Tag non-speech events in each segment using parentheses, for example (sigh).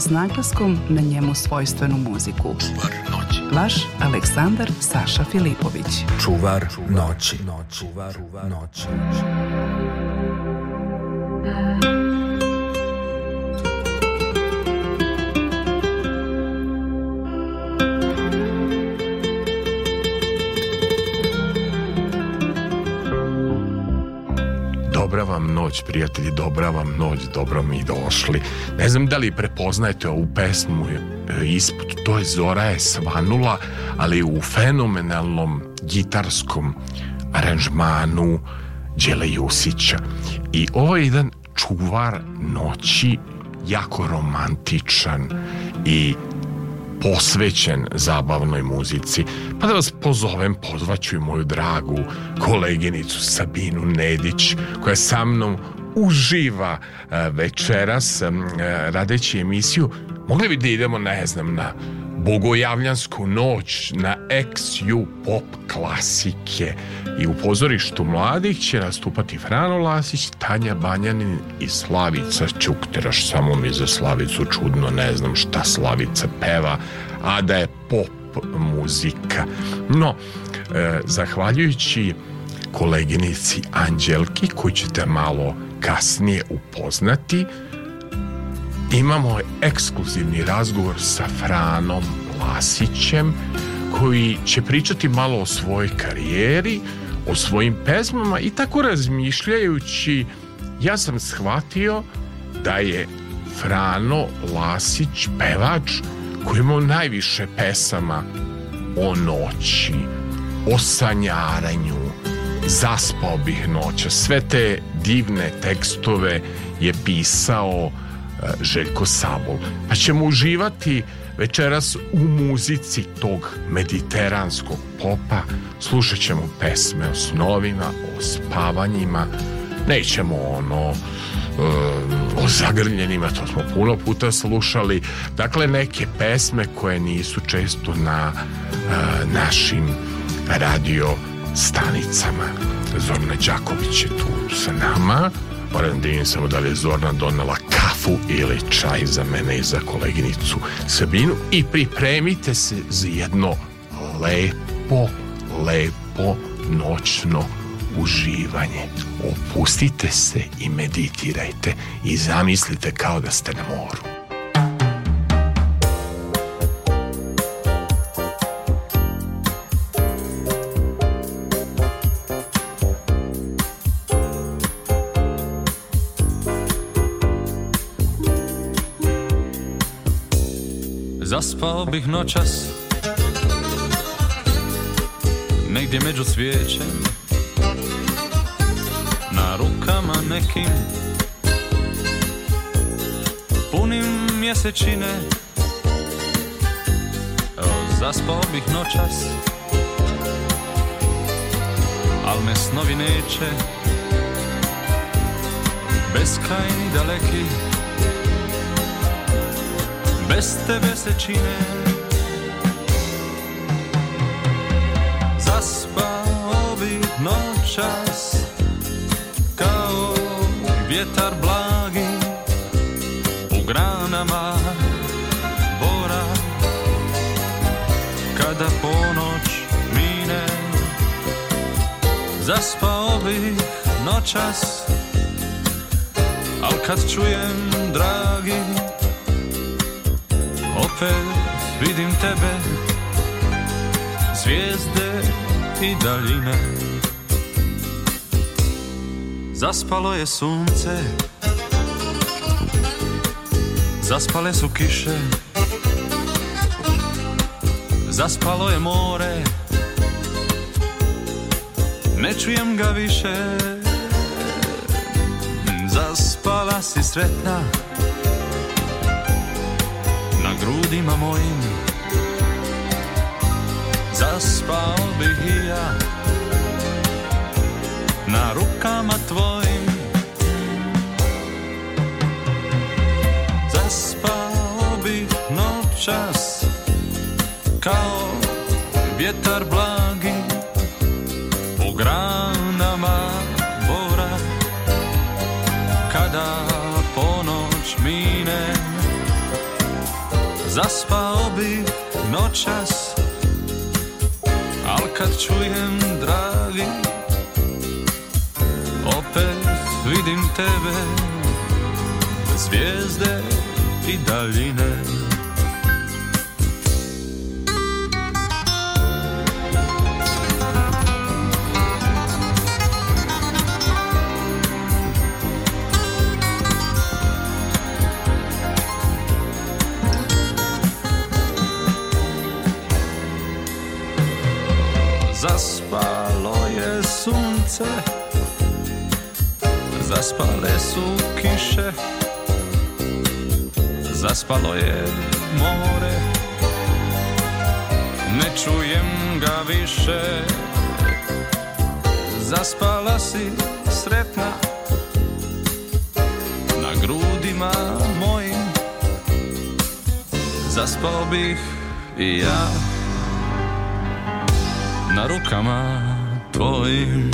s naglaskom na njemu svojstvenu muziku. Čuvar noći. Vaš Aleksandar Saša Filipović. Čuvar noći. Čuvar noći. Čuvar noći. noć, prijatelji, dobra vam noć, dobro mi došli. Ne znam da li prepoznajete ovu pesmu e, ispod, to je Zora je svanula, ali u fenomenalnom gitarskom aranžmanu Đele Jusića. I ovo je jedan čuvar noći, jako romantičan i posvećen zabavnoj muzici. Pa da vas pozovem, pozvaću i moju dragu koleginicu Sabinu Nedić, koja sa mnom uživa e, večeras e, radeći emisiju. Mogli bi da idemo, ne znam, na Bogojavljansku noć na XU pop klasike i u pozorištu mladih će nastupati Frano Lasić, Tanja Banjanin i Slavica Ćukteraš. Samo mi za Slavicu čudno ne znam šta Slavica peva, a da je pop muzika. No, e, zahvaljujući koleginici Anđelki koju ćete malo kasnije upoznati, imamo ekskluzivni razgovor sa Franom Lasićem koji će pričati malo o svojoj karijeri, o svojim pezmama i tako razmišljajući ja sam shvatio da je Frano Lasić pevač koji ima najviše pesama o noći, o sanjaranju, zaspao bih noća. Sve te divne tekstove je pisao Željko Sabol. Pa ćemo uživati večeras u muzici tog mediteranskog popa. Slušat ćemo pesme o snovima, o spavanjima. Nećemo ono eh, o zagrljenima, to smo puno puta slušali. Dakle, neke pesme koje nisu često na eh, našim radio stanicama. Zorna Đaković je tu sa nama. Moram da samo da li je Zorna donela kafu ili čaj za mene i za koleginicu Sabinu i pripremite se za jedno lepo, lepo noćno uživanje. Opustite se i meditirajte i zamislite kao da ste na moru. spao bih noćas Negdje među svijećem Na rukama nekim Punim mjesečine Zaspao bih noćas Al me snovi neće ni daleki bez tebe se čine Zaspao bi noćas Kao vjetar blagi U granama bora Kada ponoć mine Zaspao bi noćas Al kad čujem dragi opet vidim tebe Zvijezde i daljine Zaspalo je sunce Zaspale su kiše Zaspalo je more Ne čujem ga više Zaspala si sretna trudima mojim Zaspao bih i ja Na rukama tvojim Zaspao bih noćas Kao vjetar blagi Po granama bora Kada Zaspao bi noćas Al kad čujem dragi Opet vidim tebe Zvijezde i daljine Zaspale su kiše Zaspalo je more Ne čujem ga više Zaspala si sretna Na grudima mojim Zaspao bih i ja Na rukama tvojim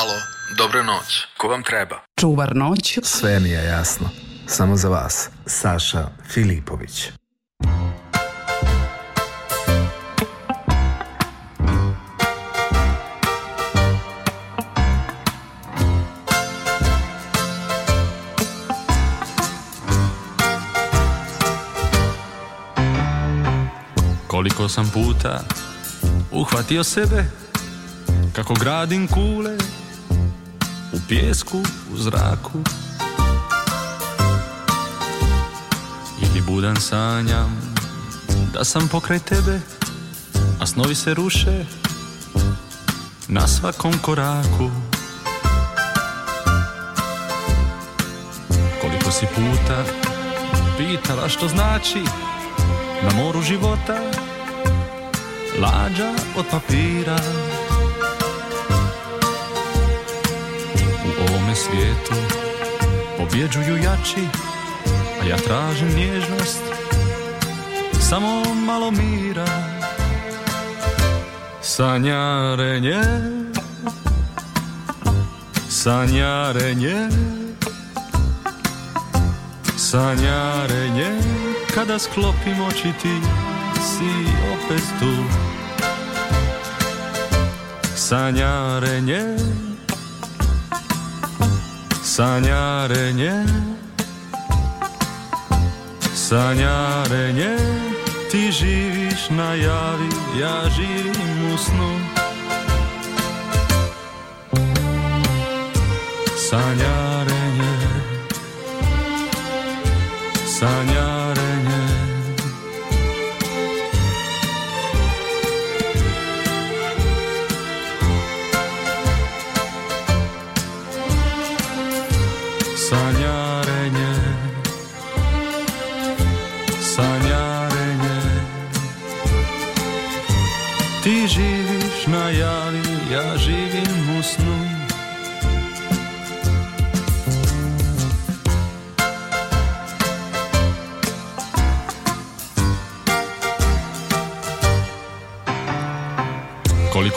Alo, dobro noć, ko vam treba? Čuvar noć. Sve mi je jasno, samo za vas, Saša Filipović. Koliko sam puta uhvatio sebe kako gradim kule u pjesku, u zraku Ili budan sanjam da sam pokraj tebe A snovi se ruše na svakom koraku Koliko si puta pitala što znači Na moru života lađa od papira svijetu Pobjeđuju jači, a ja tražim nježnost Samo malo mira Sanjarenje Sanjarenje Sanjarenje Kada sklopim oči ti si opet tu Sanjarenje Sanjarenje Sanjarenje Ti živiš na javi Ja živim u snu Sanjarenje Sanjarenje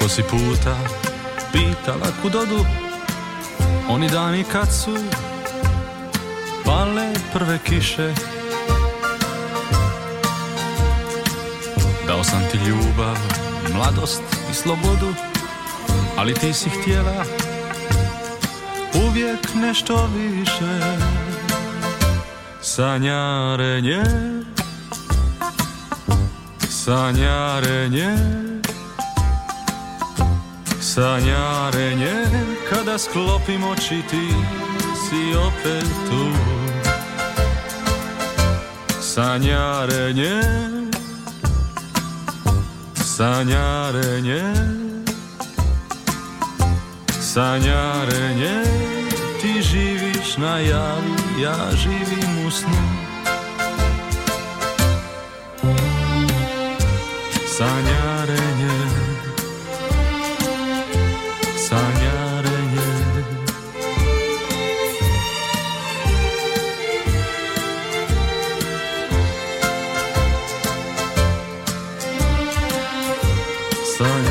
Koliko si puta pitala kud odu Oni dani kad su pale prve kiše Dao sam ti ljubav, mladost i slobodu Ali ti si htjela uvijek nešto više Sanjarenje Sanjarenje sanjarenje Kada sklopim oči ti si opet tu Sanjarenje Sanjarenje Sanjarenje Ti živiš na javi, ja živim u snu sorry.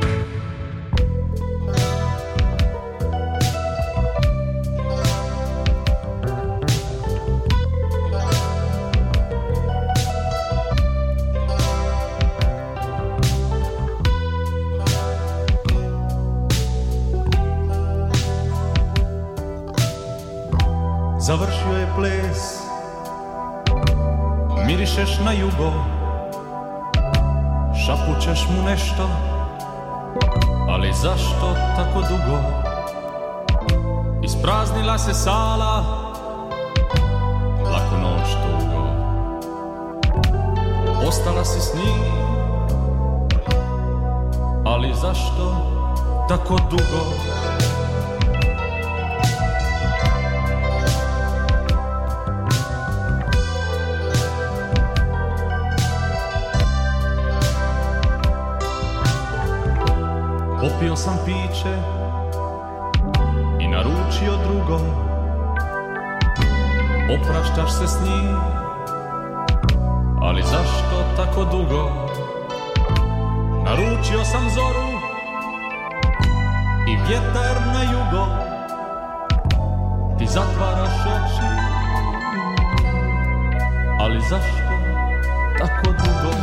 Pojavila se sala lako noć tugo Ostala si s njim Ali zašto tako dugo Popio sam piće Praštaš se s njim Ali zašto tako dugo Naručio sam zoru I vjetar na jugo Ti zatvaraš oči Ali zašto tako dugo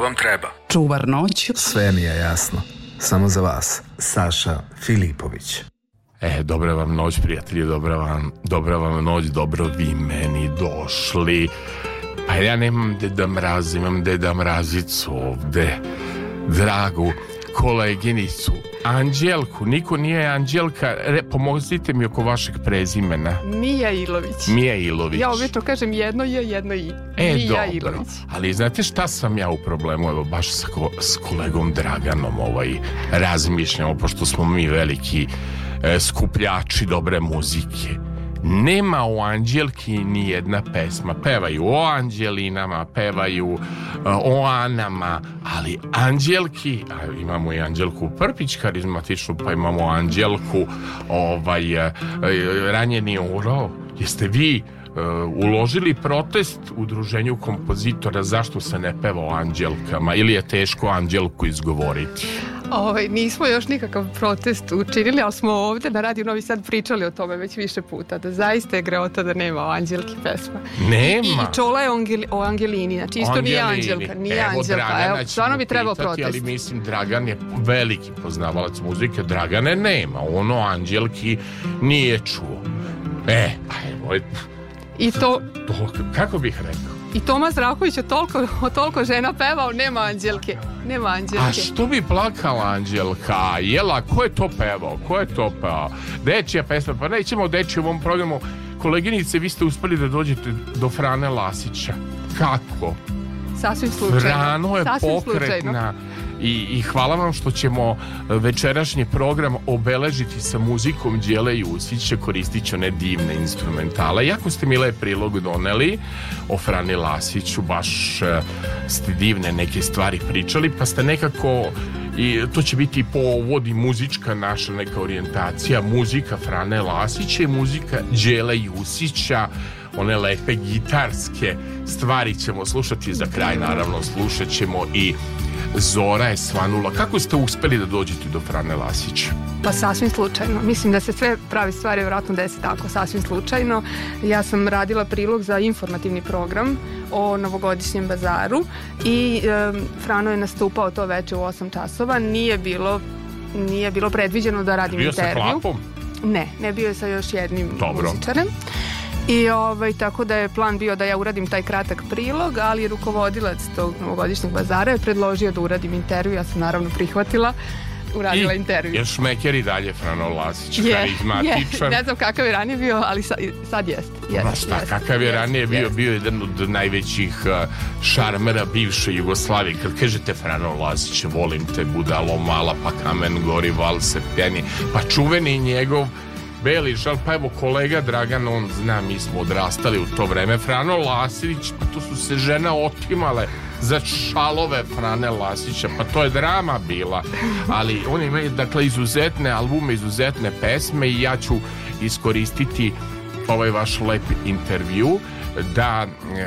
vam treba. Čuvar noć. Sve mi je jasno. Samo za vas. Saša Filipović. E, dobra vam noć, prijatelji, dobra vam, vam noć, dobro vi meni došli. Pa ja nemam da mrazim imam da mrazicu ovde. Dragu koleginicu, Anđelku, niko nije Anđelka, Re, pomozite mi oko vašeg prezimena. Mija Ilović. Mija Ilović. Ja uvijek to kažem jedno je, jedno i. E, dobro. Ali znate šta sam ja u problemu? Evo, baš sa s kolegom Draganom ovaj, razmišljamo, pošto smo mi veliki e, skupljači dobre muzike. Nema u Anđelki ni jedna pesma. Pevaju o Anđelinama, pevaju e, o Anama, ali Anđelki, a imamo i Anđelku Prpić karizmatičnu, pa imamo Anđelku ovaj, e, e, ranjeni uro. Jeste vi Uh, uložili protest U druženju kompozitora zašto se ne peva o anđelkama ili je teško anđelku izgovoriti? Ove, ovaj, nismo još nikakav protest učinili, ali smo ovdje na Radio Novi Sad pričali o tome već više puta, da zaista je greota da nema o Anđelki pesma. Nema. I, i čola je o Angelini, znači isto Angelini. nije Anđelka, nije evo, Anđelka, evo, stvarno bi trebao protest. Ali mislim, Dragan je veliki poznavalac muzike, Dragane nema, ono Anđelki nije čuo. E, pa i to... Kako bih rekao? I Toma Zraković je toliko, toliko žena pevao, nema anđelke. Nema anđelke. A što bi plakala anđelka? Jela, ko je to pevao? Ko je to pevao? Dečija pesma, pa nećemo deći u ovom programu. Koleginice, vi ste uspeli da dođete do Frane Lasića. Kako? Sasvim slučajno. Frano je Sasvim pokretna. Slučajno i, i hvala vam što ćemo e, večerašnji program obeležiti sa muzikom Đele Jusića ću one divne instrumentale. Jako ste mi lep prilog doneli o Frani Lasiću, baš e, ste divne neke stvari pričali, pa ste nekako i to će biti po i muzička naša neka orijentacija, muzika Frane Lasića i muzika Đele Jusića, one lepe gitarske stvari ćemo slušati za kraj naravno slušat ćemo i Zora je svanula. Kako ste uspeli da dođete do Frane Lasića? Pa sasvim slučajno. Mislim da se sve pravi stvari vjerojatno desi tako, sasvim slučajno. Ja sam radila prilog za informativni program o novogodišnjem bazaru i Frano je nastupao to veče u 8 časova. Nije bilo nije bilo predviđeno da radim intervju. Ne, ne bio je sa još jednim Dobro. I ovaj, tako da je plan bio da ja uradim taj kratak prilog, ali rukovodilac tog novogodišnjeg bazara je predložio da uradim intervju, ja sam naravno prihvatila uradila I, intervju. je šmeker i dalje Frano Lazić je, karizmatičan. ne znam kakav je ranije bio, ali sad jest. jest šta, kakav je ranije bio, jest. bio jedan od najvećih uh, šarmera bivše Jugoslavije. Kad kažete Frano Lazić volim te budalo mala, pa kamen gori, val se peni, pa čuveni njegov Beli Žal, pa evo kolega Dragan, on zna, mi smo odrastali u to vreme. Frano Lasić, pa to su se žena otimale za šalove Frane Lasića, pa to je drama bila. Ali oni imaju, dakle, izuzetne albume, izuzetne pesme i ja ću iskoristiti ovaj vaš lep intervju da e,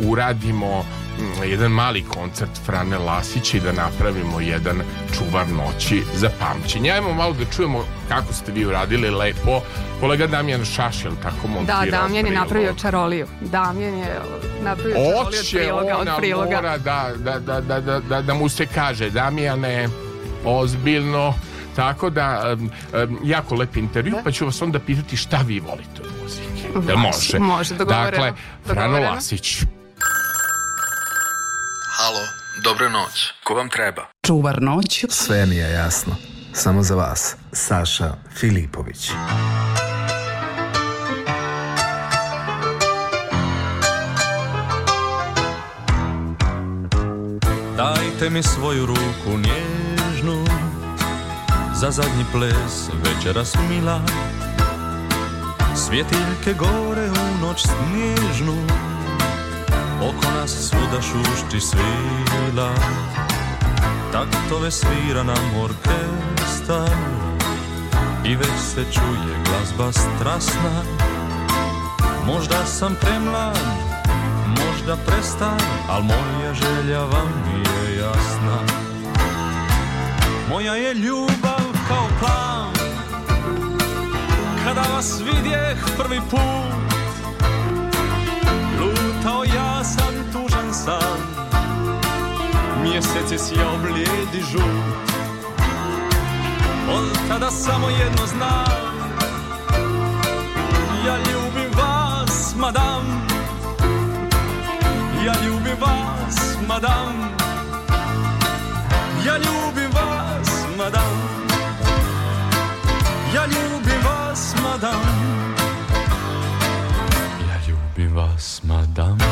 uradimo Mm, jedan mali koncert Frane Lasića i da napravimo jedan čuvar noći za pamćenje. Ajmo malo da čujemo kako ste vi uradili lepo. Kolega Damjan šašel tako montirao Da, Damjan je napravio čaroliju. Damjan je napravio čaroliju od priloga. da, da, da, da, da mu se kaže Damjane, ozbiljno, tako da, jako lep intervju, pa ću vas onda pitati šta vi volite od muzike. Može. Može, dogovoreno. Dakle, Frano Lasić, Halo, dobro noć. Ko vam treba? Čuvar noć. Sve mi je jasno. Samo za vas. Saša Filipović. Dajte mi svoju ruku nježnu Za zadnji ples večeras mila Svjetiljke gore u noć snježnu Oko nas svuda šušti svila ve svira nam orkesta I već se čuje glazba strasna Možda sam premlad, možda prestan Al moja želja vam je jasna Moja je ljubav kao plan Kada vas vidjeh prvi put місяці сяблі діжуть. Он тогда само едно знав, я любив вас, мадам, я любив вас, мадам, я любив вас, мадам, я любив вас, мадам, я любив вас, мадам.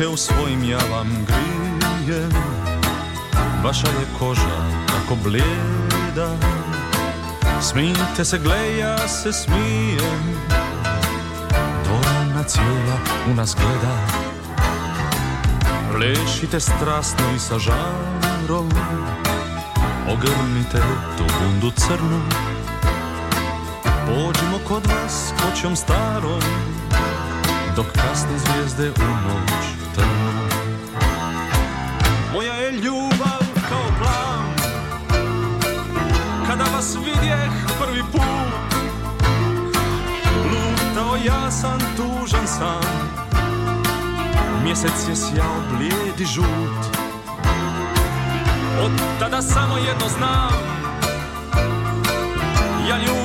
ruke dakle, u svojim ja vam grijem Vaša je koža tako bljeda Smijte se, gle, ja se smijem Dvorana cijela u nas gleda Lešite strasno i sa žarom Ogrnite tu bundu crnu Pođimo kod vas koćom starom Dok kasne zvijezde u noć vas vidjeh prvi put Lutao ja sam tužan sam Mjesec je sjao i žut Od tada samo jedno znam Ja ljubim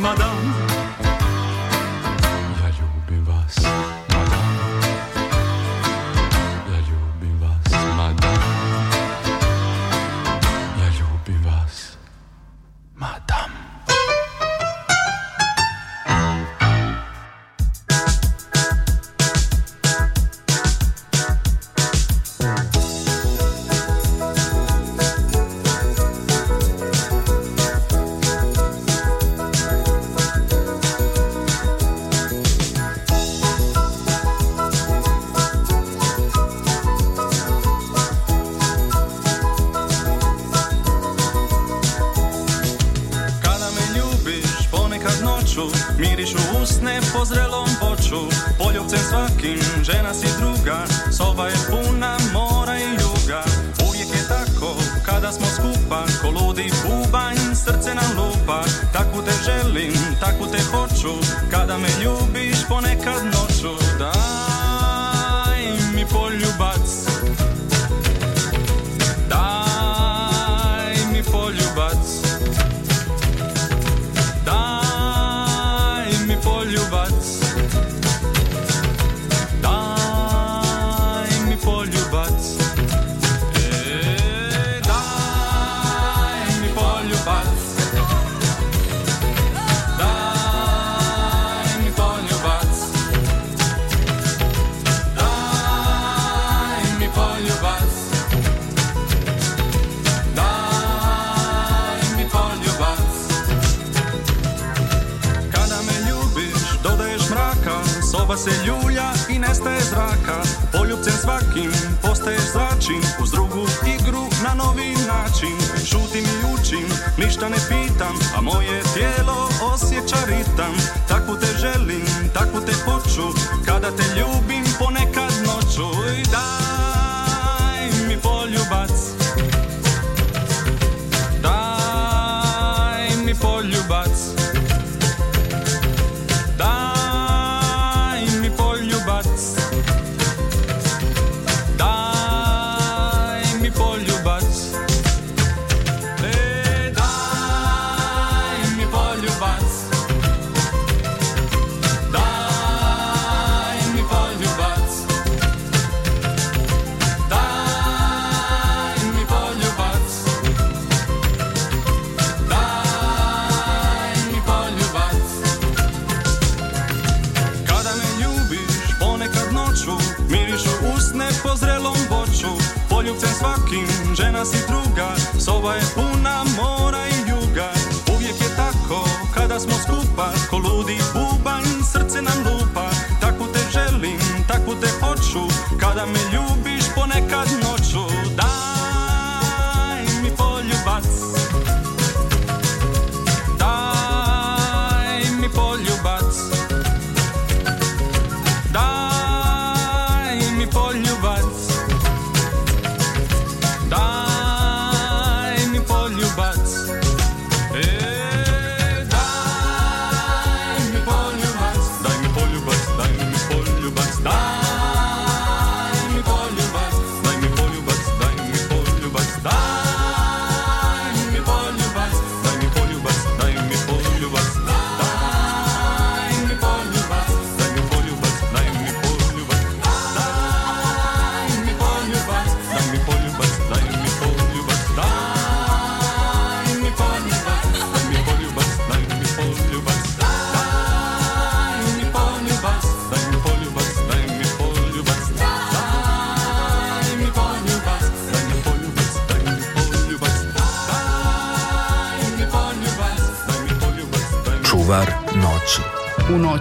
madame ništa ne pitam, a moje tijelo osjeća ritam, tak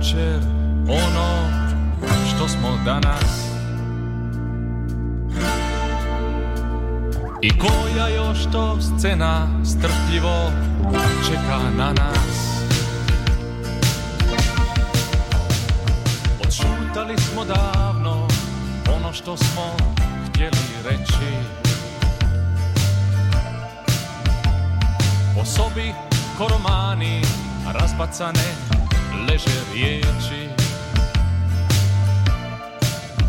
jučer ono što smo danas I koja još to scena strpljivo čeka na nas Odšutali smo davno ono što smo htjeli reći O sobi koromani razbacane svježe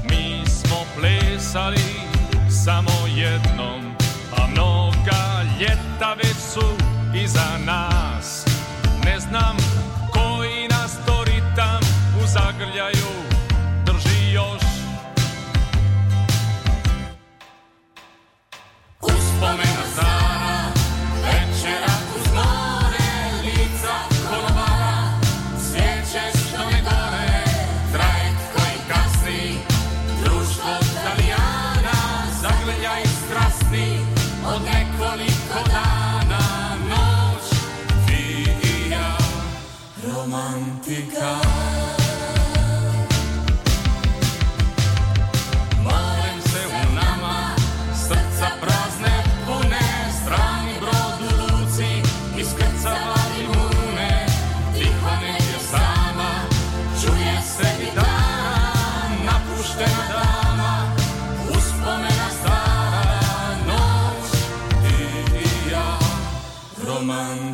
Mi smo plesali samo jednom A mnoga ljeta već su iza nas Ne znam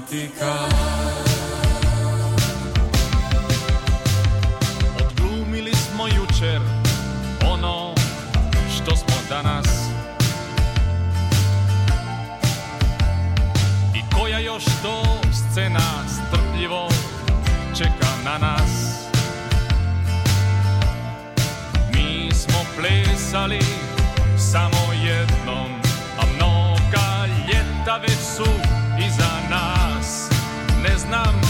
Antica. I'm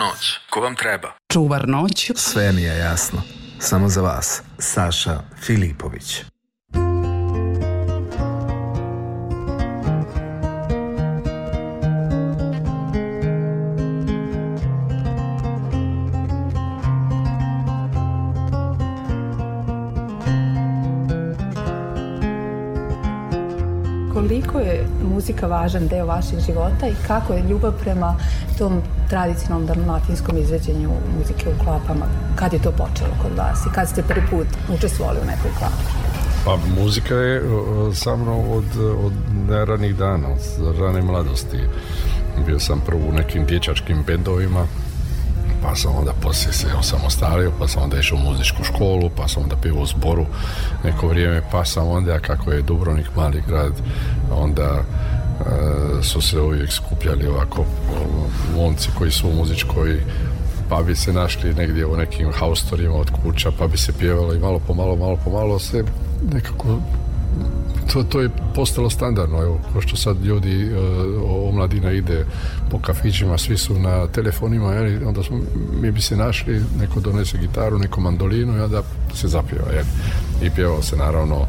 noć. Ko vam treba? Čuvar noć. Sve mi je jasno. Samo za vas. Saša Filipović. muzika važan deo vašeg života i kako je ljubav prema tom tradicionalnom dalmatinskom izveđenju muzike u klapama? Kad je to počelo kod vas i kad ste prvi put učestvovali u nekoj klapi? Pa muzika je sa mnom od, od ranih dana, od rane mladosti. Bio sam prvo u nekim dječačkim bendovima, pa sam onda poslije se osamostalio, pa sam onda išao u muzičku školu, pa sam onda pio u zboru neko vrijeme, pa sam onda, kako je Dubrovnik mali grad, onda E, su se uvijek skupljali ovako ono, momci koji su u muzičkoj pa bi se našli negdje u nekim haustorima od kuća, pa bi se pjevalo i malo po malo, malo po malo se nekako to, to je postalo standardno, evo, što sad ljudi, e, omladina ide po kafićima, svi su na telefonima, onda smo, mi bi se našli, neko donese gitaru, neko mandolinu i onda se zapjeva, I pjevao se naravno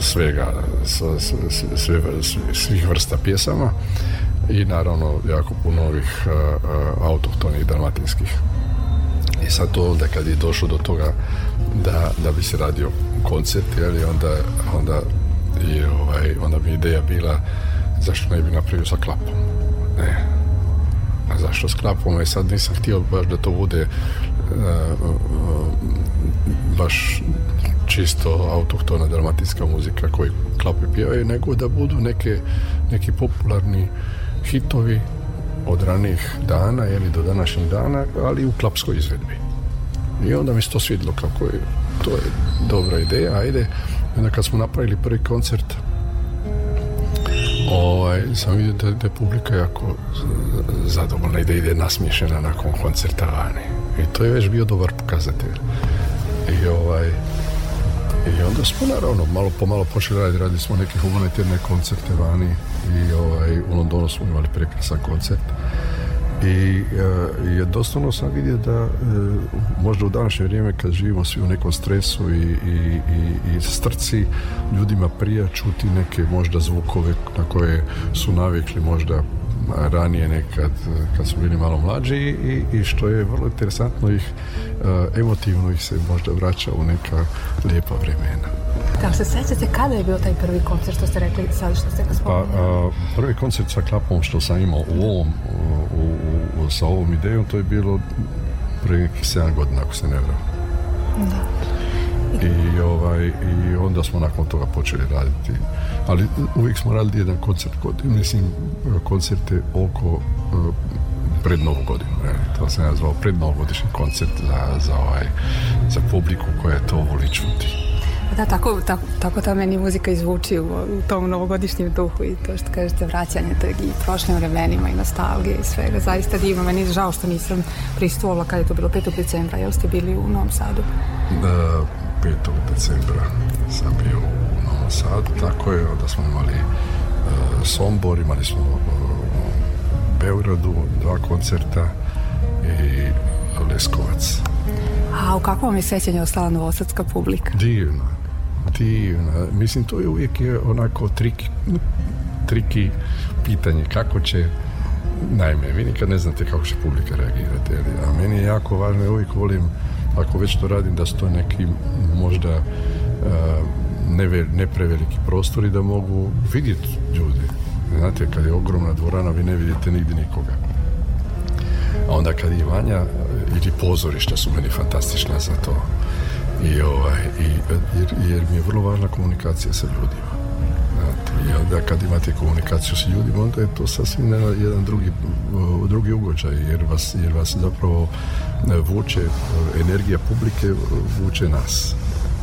svega, svih vrsta pjesama i naravno jako puno ovih autohtonih dalmatinskih. I sad to onda kad je došlo do toga da, da bi se radio koncert, jeli, onda, onda, je, ovaj, onda bi ideja bila zašto ne bi napravio sa klapom. Ne. A zašto s klapom? E sad nisam htio baš da to bude baš čisto autohtona dalmatinska muzika koji klapi pjevaju, nego da budu neke, neki popularni hitovi od ranih dana ili do današnjih dana, ali u klapskoj izvedbi. I onda mi se to svidilo kako je, to je dobra ideja, ajde. Onda kad smo napravili prvi koncert, ovaj, sam vidio da, da je publika jako zadovoljna i da ide nasmiješena nakon koncerta vani. I to je već bio dobar pokazatelj. I ovaj, i onda smo naravno malo po malo počeli raditi, radili smo neke humanitarne koncerte vani i ovaj, u Londonu smo imali prekrasan koncert. I uh, eh, je doslovno sam vidio da eh, možda u današnje vrijeme kad živimo svi u nekom stresu i, i, i, i strci ljudima prija čuti neke možda zvukove na koje su navikli možda ranije nekad kad su bili malo mlađi i, i što je vrlo interesantno ih eh, emotivno ih se možda vraća u neka lijepa vremena. Da, se sjećate kada je bio taj prvi koncert što ste rekli sad što ste ga Pa, eh, prvi koncert sa klapom što sam imao u ovom, u, u, sa ovom idejom to je bilo prije 7 godina ako se ne vrame. Da i, ovaj, i onda smo nakon toga počeli raditi. Ali uvijek smo radili jedan koncert, mislim, koncerte oko eh, pred Novu godinu. To se nazvao pred novogodišnji koncert za, za, ovaj, za publiku koja to voli čuti. Pa da, tako, tako, tako ta meni muzika izvuči u, u, tom novogodišnjem duhu i to što kažete vraćanje tog i prošlim vremenima i nostalgije i svega. Zaista divno, meni je žao što nisam pristuvala kad je to bilo 5. decembra, jel ste bili u Novom Sadu? Eh, 5. decembra sam bio u Novom Sadu, tako je, onda smo imali e, Sombor, imali smo u e, Beogradu dva koncerta i Leskovac. A u kakvom vam je sjećanje ostala novosadska publika? Divna, divna. Mislim, to je uvijek onako triki, triki pitanje kako će Naime, vi nikad ne znate kako će publika reagirati, a meni je jako važno, ja uvijek volim ako već to radim, da stoje neki možda ne, ne preveliki prostori da mogu vidjeti ljudi. Znate, kad je ogromna dvorana, vi ne vidite nigdje nikoga. A onda kad je vanja, e, ili pozorišta su meni fantastična za to. I, ovaj, jer mi je vrlo važna komunikacija sa ljudima da kad imate komunikaciju s ljudima, onda je to sasvim jedan drugi, drugi ugođaj, jer vas, jer vas zapravo e, vuče, e, energija publike vuče nas.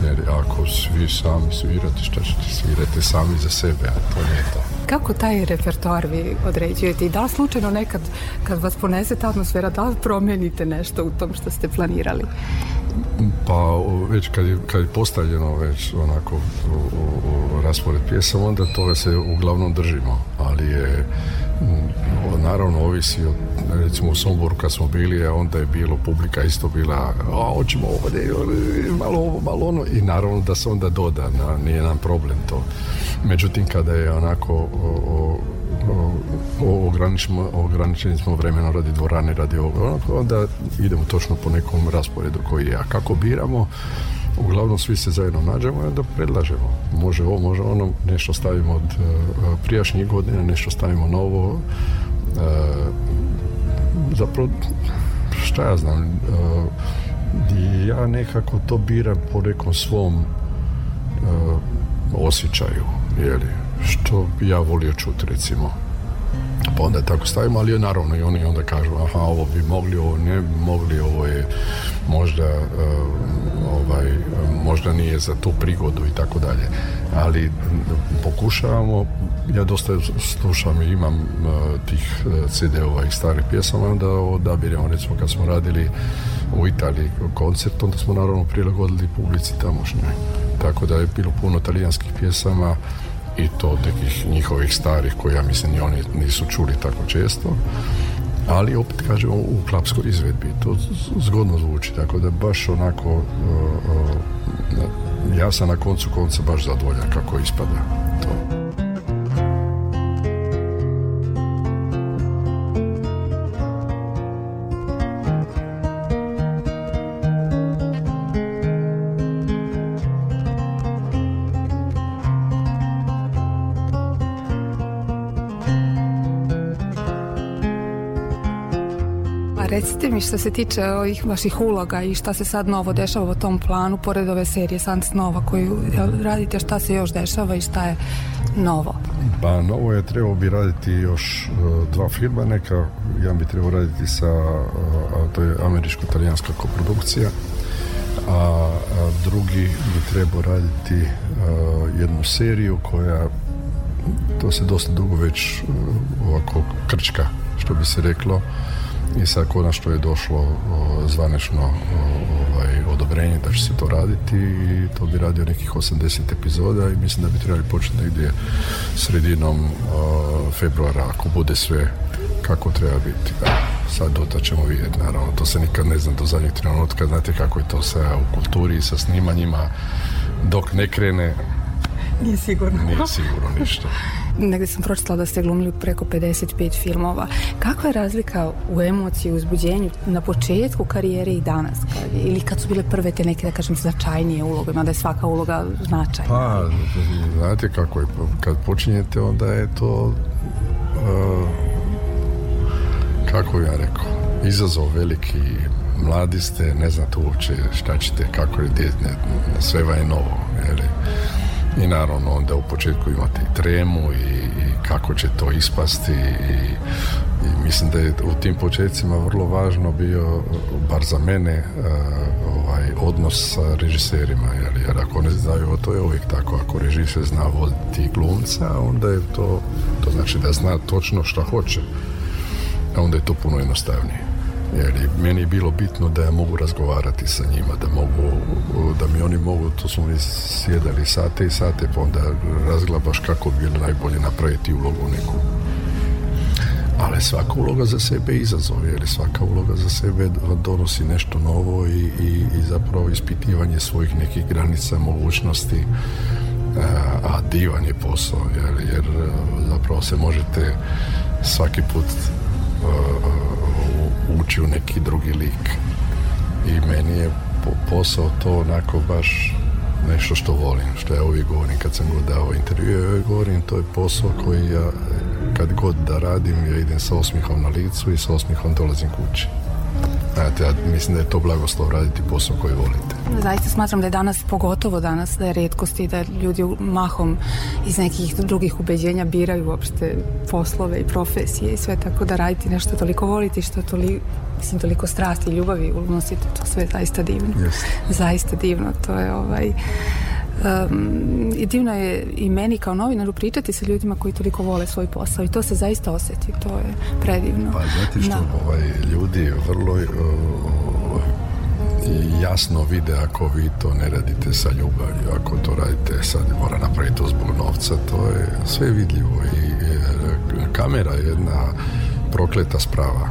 Jer ako vi sami svirate, što ćete svirati sami za sebe, a to nije to. Kako taj repertoar vi određujete i da slučajno nekad kad vas ponese ta atmosfera, da li promijenite nešto u tom što ste planirali? Pa već kad je, kad je postavljeno već onako u, raspored pjesama, onda toga se uglavnom držimo, ali je naravno ovisi od, recimo u Somboru kad smo bili, onda je bilo publika isto bila, a malo ovo, malo ono i naravno da se onda doda, na, nije nam problem to. Međutim, kada je onako o, o, ograničeni smo vremeno radi dvorane, radi ovoga, onda idemo točno po nekom rasporedu koji je. A kako biramo, uglavnom svi se zajedno nađemo i onda predlažemo. Može ovo, može ono, nešto stavimo od e, prijašnjih godina, nešto stavimo novo, E, zapravo šta ja znam e, ja nekako to biram po nekom svom e, osjećaju jeli, što bi ja volio čuti recimo pa onda tako stavimo, ali naravno i oni onda kažu aha ovo bi mogli, ovo ne bi mogli ovo je možda ovaj, možda nije za tu prigodu i tako dalje ali pokušavamo ja dosta slušam i imam e, tih e, CD-ova i starih pjesama, onda odabiremo, recimo kad smo radili u Italiji koncert, onda smo naravno prilagodili publici tamošnjoj. Tako da je bilo puno talijanskih pjesama, i to nekih njihovih starih koje ja mislim i oni nisu čuli tako često ali opet kažem u klapskoj izvedbi to zgodno zvuči tako da baš onako e, ja sam na koncu konca baš zadovoljan kako ispada što se tiče ovih vaših uloga i šta se sad novo dešava u tom planu, pored ove serije San Nova koju radite, šta se još dešava i šta je novo? Pa novo je, trebao bi raditi još e, dva filma neka, ja bi trebao raditi sa, e, to je američko-talijanska koprodukcija, a, drugi bi trebao raditi e, jednu seriju koja to se dosta dugo već ovako krčka što bi se reklo i sad konačno je došlo zvanešno ovaj, odobrenje da će se to raditi i to bi radio nekih 80 epizoda i mislim da bi trebali početi negdje sredinom februara ako bude sve kako treba biti. Da, sad dota ćemo vidjeti, naravno, to se nikad ne zna do zadnjeg trenutka, znate kako je to sa u kulturi i sa snimanjima, dok ne krene nije sigurno. Nije sigurno ništa. (laughs) Negdje sam pročitala da ste glumili preko 55 filmova. Kakva je razlika u emociji, u uzbuđenju na početku karijere i danas? ili kad su bile prve te neke, da kažem, značajnije uloge, mada je svaka uloga značajna? Pa, znate kako je, kad počinjete, onda je to, eh, kako ja rekao, izazov veliki, mladi ste, ne znate uopće šta ćete, kako je, sve sve je novo, i naravno onda u početku imati tremu i, i kako će to ispasti i, i, mislim da je u tim početcima vrlo važno bio, bar za mene, e, ovaj, odnos sa režiserima, jer, jer ako ne znaju, to je uvijek tako, ako režiser zna voditi glumca, onda je to, to znači da zna točno što hoće, a onda je to puno jednostavnije jer meni bilo bitno da ja mogu razgovarati sa njima, da mogu, da mi oni mogu, to smo mi sjedali sate i sate, pa onda razglabaš kako bi najbolje napraviti ulogu neku. Ali svaka uloga za sebe je izazov, jer svaka uloga za sebe donosi nešto novo i, i, i zapravo ispitivanje svojih nekih granica, mogućnosti, a divan je posao, jer, jer zapravo se možete svaki put ući u neki drugi lik. I meni je posao to onako baš nešto što volim, što ja uvijek govorim kad sam god dao intervju, ja uvijek govorim to je posao koji ja kad god da radim ja idem sa osmihom na licu i sa osmihom dolazim kući. Znate, ja mislim da je to blagoslov raditi posao koji volite. Zaista smatram da je danas, pogotovo danas, da je rijetkost i da ljudi mahom iz nekih drugih ubeđenja biraju uopšte poslove i profesije i sve tako da raditi nešto toliko volite što toliko mislim, toliko strasti i ljubavi unosite, to sve zaista divno. Zaista divno, to je ovaj Um, divno je i meni kao novinaru pričati sa ljudima koji toliko vole svoj posao i to se zaista osjeti, to je predivno. Pa zato što ovaj, ljudi vrlo eh, jasno vide ako vi to ne radite sa ljubavlju, ako to radite sad mora napraviti to zbog novca, to je sve vidljivo i eh, kamera je jedna prokleta sprava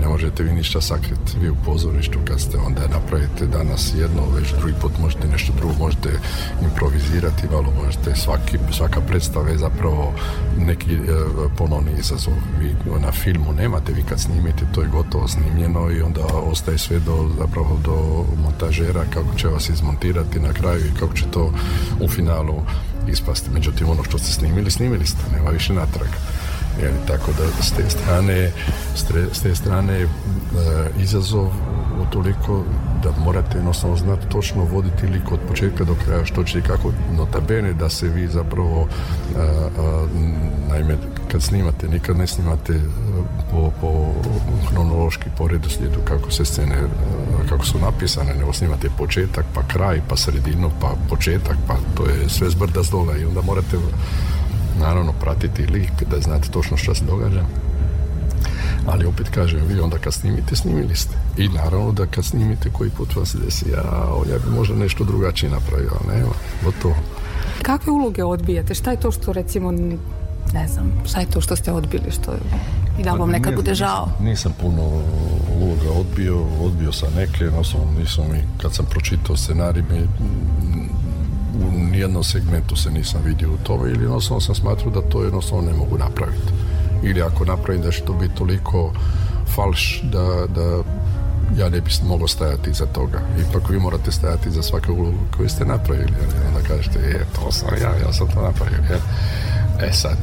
ne možete vi ništa sakriti. Vi u pozorištu kad ste onda napravite danas jedno, već drugi put možete nešto drugo, možete improvizirati, malo možete svaki, svaka predstava je zapravo neki e, ponovni izazov. Vi na filmu nemate, vi kad snimite to je gotovo snimljeno i onda ostaje sve do, zapravo do montažera kako će vas izmontirati na kraju i kako će to u finalu ispasti. Međutim, ono što ste snimili, snimili ste, nema više natraga tako da s te strane, s te strane e, izazov toliko da morate jednostavno znati točno voditi lik od početka do kraja što će i kako notabene da se vi zapravo e, e, naime kad snimate nikad ne snimate e, po, po hronološki po kako se scene kako su napisane nego snimate početak pa kraj pa sredinu pa početak pa to je sve zbrda zdola i onda morate naravno pratiti lik da znate točno što se događa ali opet kažem, vi onda kad snimite, snimili ste. I naravno da kad snimite koji put vas desi, ja, ja bi možda nešto drugačije napravio, ali nema. gotovo. Kakve uloge odbijate? Šta je to što recimo, ne znam, šta je to što ste odbili? Što... I da vam pa nekad bude žao? Nisam, puno uloga odbio, odbio sam neke, na nisam i kad sam pročitao scenarij mi u nijednom segmentu se nisam vidio u tome ili jednostavno sam smatrao da to jednostavno ne mogu napraviti. Ili ako napravim da će to biti toliko falš da, da ja ne bih mogao stajati iza toga. Ipak vi morate stajati za svake ulogu koju ste napravili. Onda kažete, je, to sam ja, ja sam to napravio. E sad,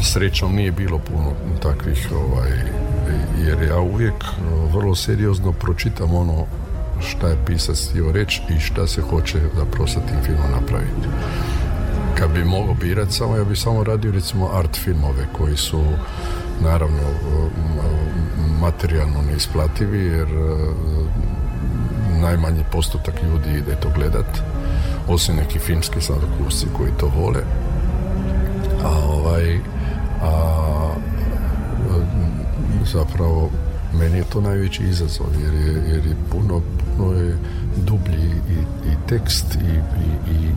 e, srećom nije bilo puno takvih, ovaj, jer ja uvijek e, vrlo seriozno pročitam ono šta je pisac htio reći i šta se hoće da sa tim filmom napraviti. Kad bi mogao birati samo, ja bi samo radio recimo art filmove koji su naravno materijalno neisplativi jer e, najmanji postotak ljudi ide to gledat osim neki filmski sladokusci koji to vole a ovaj a e, zapravo meni je to najveći izazov jer jer je puno, je dublji i, i tekst i, i, i,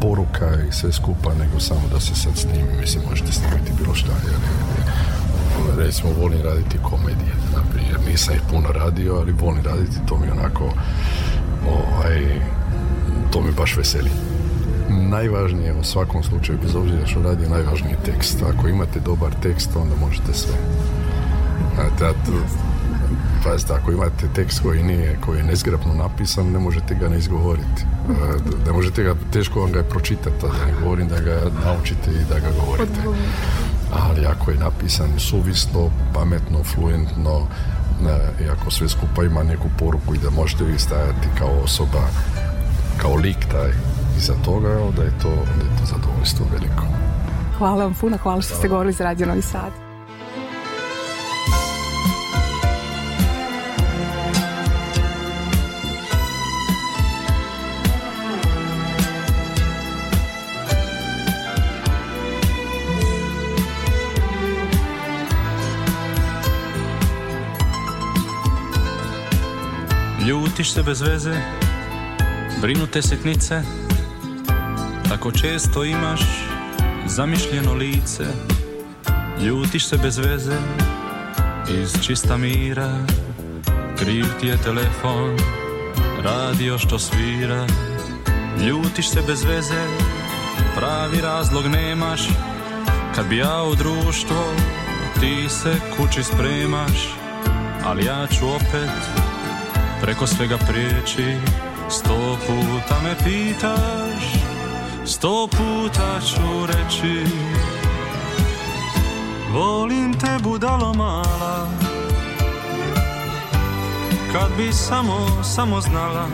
poruka i sve skupa nego samo da se sad snimi mislim možete snimiti bilo šta jer, ono, recimo volim raditi komedije naprijed, nisam ih puno radio ali volim raditi, to mi onako ovaj, to mi baš veseli najvažnije u svakom slučaju bez obzira što radi najvažniji tekst ako imate dobar tekst onda možete sve Znate, Pazite, ako imate tekst koji nije, koji je nezgrapno napisan, ne možete ga ne izgovoriti. E, ne možete ga, teško vam ga je pročitati, da ne govorim da ga naučite i da ga govorite. Ali ako je napisan suvisno, pametno, fluentno, i ako sve skupa ima neku poruku i da možete vi stajati kao osoba, kao lik taj iza toga, onda je to, to zadovoljstvo veliko. Hvala vam puno, hvala što ste govorili za Radio Novi Sad. ljutiš se bez veze, te sitnice, tako često imaš zamišljeno lice, ljutiš se bez veze, iz čista mira, kriv ti je telefon, radio što svira, ljutiš se bez veze, pravi razlog nemaš, kad bi ja u društvo, ti se kući spremaš, ali ja ću opet preko svega prijeći Sto puta me pitaš, sto puta ću reći Volim te budalo mala Kad bi samo, samo znala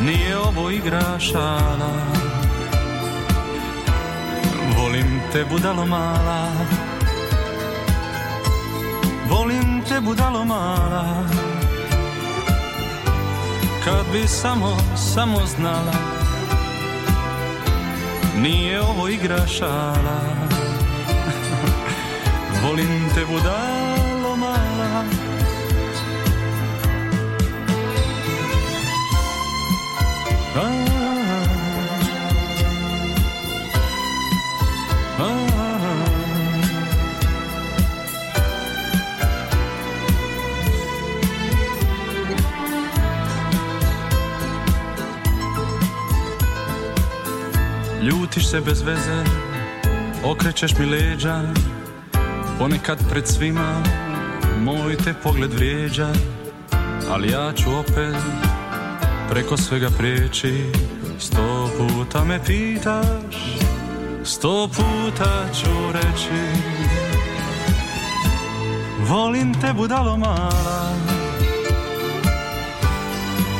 Nije ovo igra šala Volim te budalo mala Volim budalo mala Kad bi samo, samo znala Nije ovo igra šala (laughs) Volim te budalo Ljutiš se bez veze, okrećeš mi leđa Ponekad pred svima moj te pogled vrijeđa Ali ja ću opet preko svega prijeći Sto puta me pitaš, sto puta ću reći Volim te budalo mala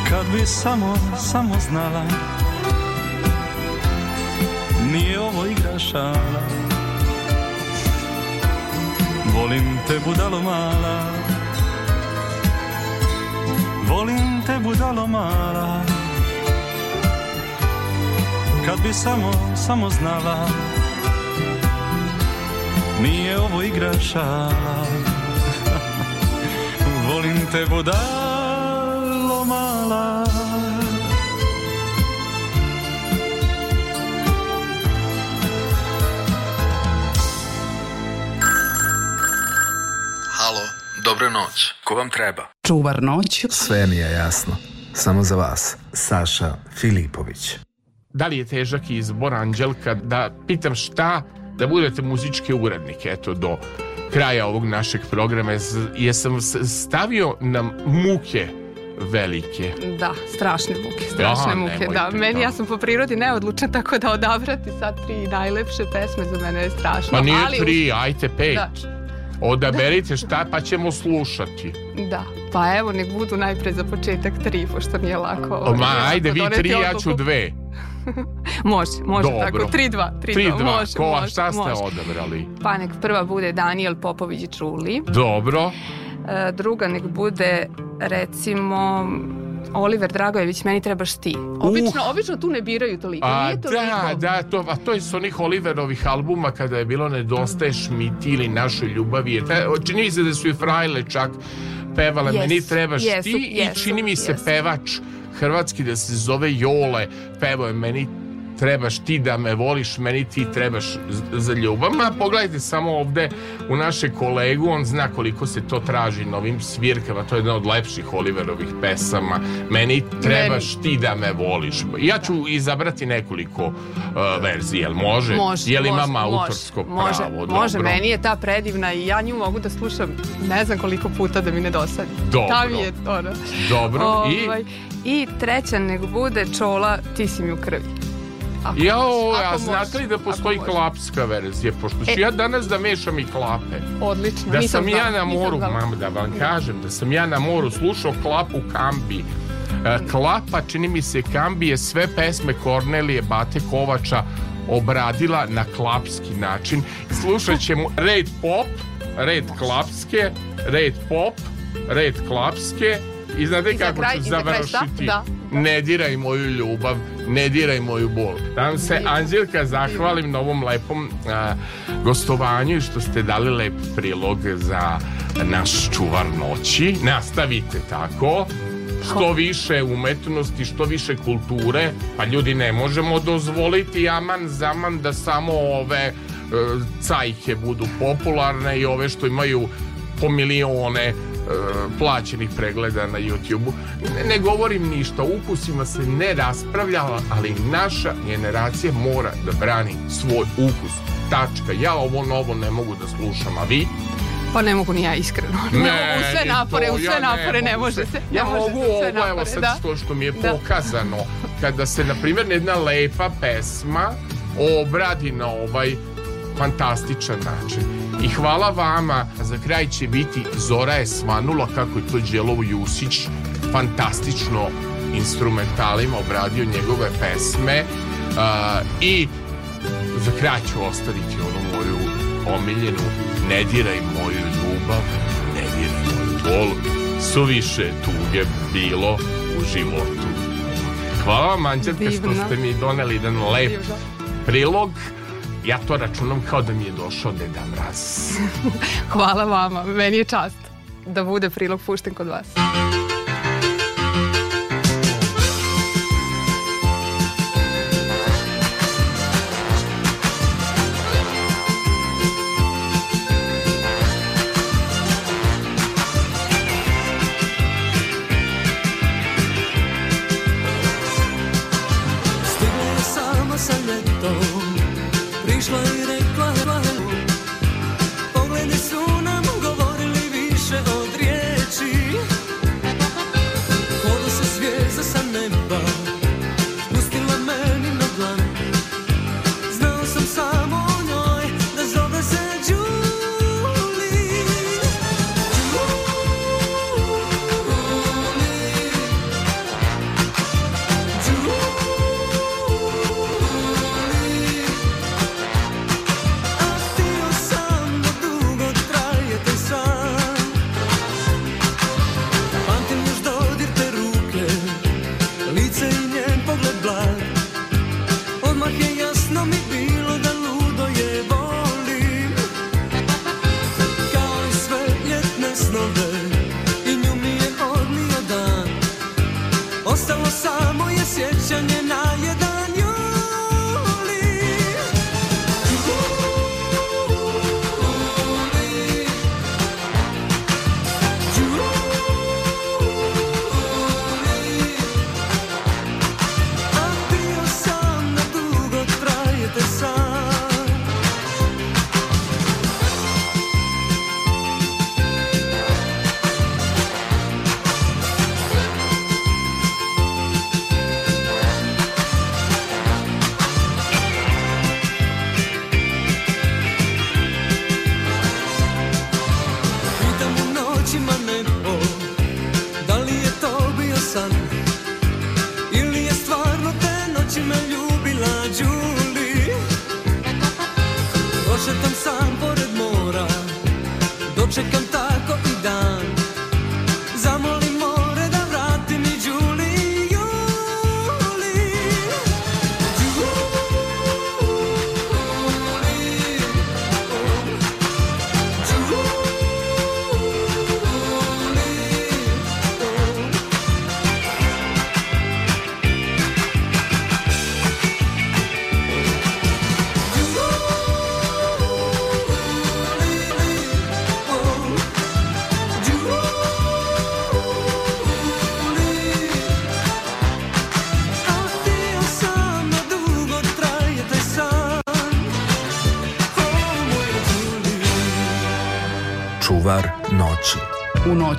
Kad bi samo, samo znala mi je ovo igra šala Volim te budalo mala Volim te budalo mala Kad bi samo, samo znala Nije ovo igra šala (laughs) Volim te budalo Dobra noć, ko vam treba? Čuvar noć. Sve mi je jasno. Samo za vas, Saša Filipović. Da li je težak izbor, Anđelka, da pitam šta da budete muzičke urednike, eto, do kraja ovog našeg programa, jesam stavio nam muke velike. Da, strašne muke, strašne muke, da. Meni, ja sam po prirodi neodlučna, tako da odabrati sad tri najlepše pesme za mene je strašno. Pa nije ali tri, ajte pet. Da. Odaberite šta pa ćemo slušati. Da, pa evo nek budu najprije za početak tri, pošto nije lako. Ma, ajde, vi tri, ja ću dve. (laughs) može, može Dobro. tako, tri 2 dva može, šta ste odabrali? Pa nek prva bude Daniel Popović Čuli. Dobro. E, druga nek bude, recimo, Oliver Dragojević, meni trebaš ti. Obično, uh, obično tu ne biraju toliko. A, da, to, a to je s onih Oliverovih albuma kada je bilo Nedostaješ mi ti ili našoj ljubavi. Čini mi se da su i frajle čak pevale yes, Meni trebaš yes, ti i čini mi se pevač hrvatski da se zove Jole pevao je Meni trebaš ti da me voliš, meni ti trebaš za ljubav. Ma pogledajte samo ovdje u naše kolegu, on zna koliko se to traži novim svirkama, to je jedna od lepših Oliverovih pesama. Meni trebaš ti da me voliš. Ja ću izabrati nekoliko uh, verzije, jel može? Može, jel imam autorsko može, pravo? Može, meni je ta predivna i ja nju mogu da slušam ne znam koliko puta da mi ne dosadi. Dobro. je ono. Dobro, i? Ovaj, I treća nego bude čola, ti si mi u krvi. Jao, znate li da postoji klapska verzija? Pošto ću e. ja danas da mešam i klape. Odlično, Da sam ja na moru, mam da vam kažem, da sam ja na moru slušao klapu kambi. E, klapa, čini mi se, kambi je sve pesme Kornelije Bate Kovača obradila na klapski način. Slušat ćemo red pop, red klapske, red pop, red klapske i znate kako ću završiti. Ne diraj moju ljubav ne diraj moju bol. Tam se Anđelka zahvalim na ovom lepom gostovanju i što ste dali lep prilog za naš čuvar noći. Nastavite tako. Što više umetnosti, što više kulture, pa ljudi ne možemo dozvoliti aman zaman da samo ove e, cajke budu popularne i ove što imaju po milione E, plaćenih pregleda na YouTube-u. Ne, ne govorim ništa, ukusima se ne raspravljala, ali naša generacija mora da brani svoj ukus. Tačka, ja ovo novo ne mogu da slušam, a vi? Pa ne mogu ni ja iskreno. (laughs) Ne, u sve napore, u sve napore ne, može se. Ja ne mogu ovo, napore, evo da? to što mi je pokazano. Kada se, na primjer, jedna lepa pesma obradi na ovaj fantastičan način. I hvala vama. Za kraj će biti Zora je svanula kako je to Đelovo Jusić fantastično instrumentalima obradio njegove pesme i za kraj ću ostaviti onu moju omiljenu Ne diraj moju ljubav, ne diraj moju bol, su više tuge bilo u životu. Hvala vam, Anđelka, što ste mi doneli jedan lep prilog. Ja to računam kao da mi je došao Deda Mraz. (laughs) Hvala vama, meni je čast da bude prilog pušten kod vas. šetam sam pored mora Dočekam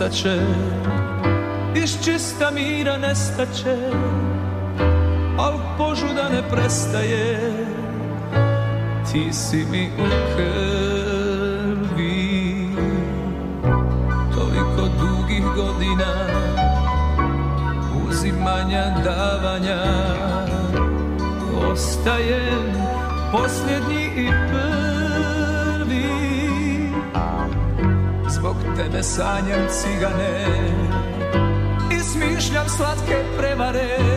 nestaće Iz čista mira nestaće Al požuda ne prestaje Ti si mi u krvi Toliko dugih godina Uzimanja, davanja Ostajem posljednji i prvi tebe sanjam cigane I smišljam slatke prevare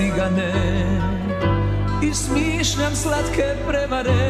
cigane I smišljam slatke prevare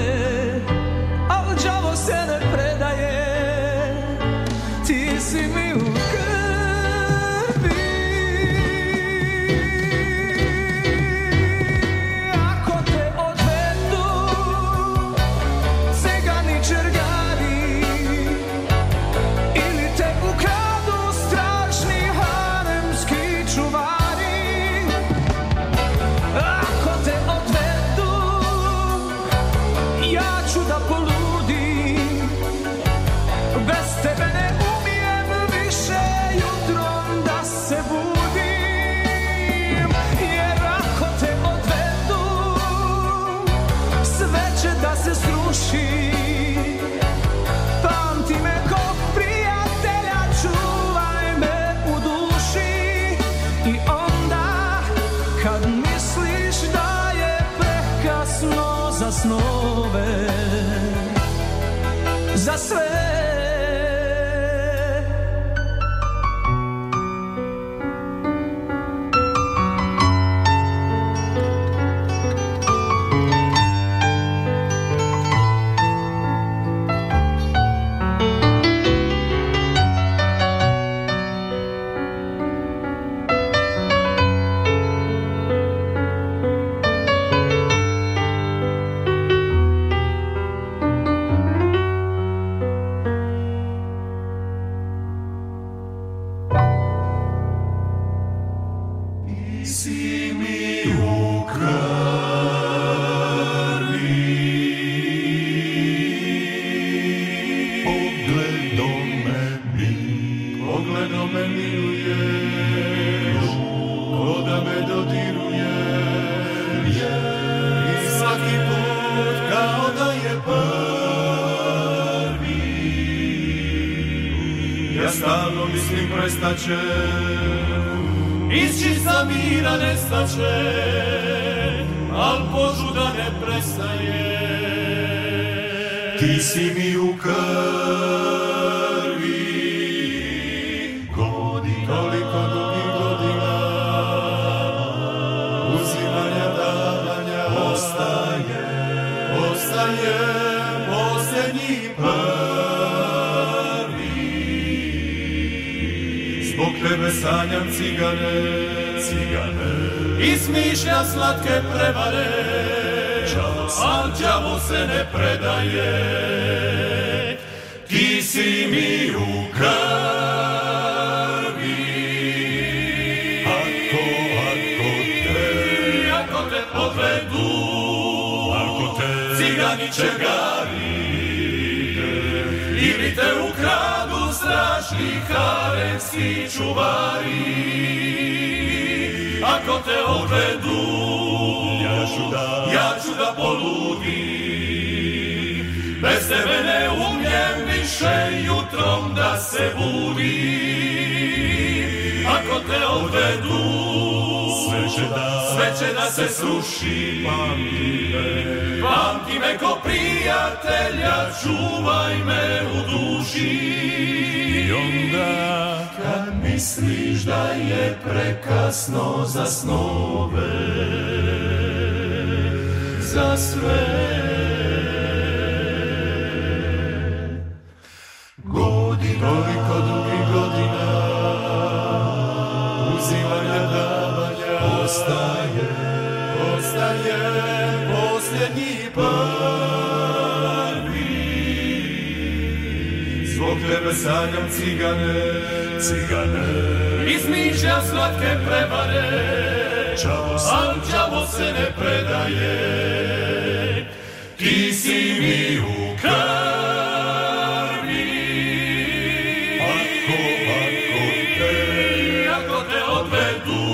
i slatke prevare, Al djavo se ne predaje. Ti si mi u krvi, ako, ako te, ako te povedu ako te cigani čegari, ili te ukradu strašni haremski čuvari ako te odvedu, ja ću da, ja Bez tebe ne umijem više jutrom da se budi, Ako te odvedu, sve će da, sve se sruši. Pamti me, pamti me ko prijatelja, čuvaj me u duši. I onda... Kad misliš da je prekasno za snove, za sve. Godina, koliko dugi godina, uzimanja, ostaje, ostaje posljednji prvi. Zbog tebe sanjam cigane, cigane Izmišlja slatke prevare Čavo se, čavo se ne predaje Ti si mi u krvi Ako, ako te Ako te odvedu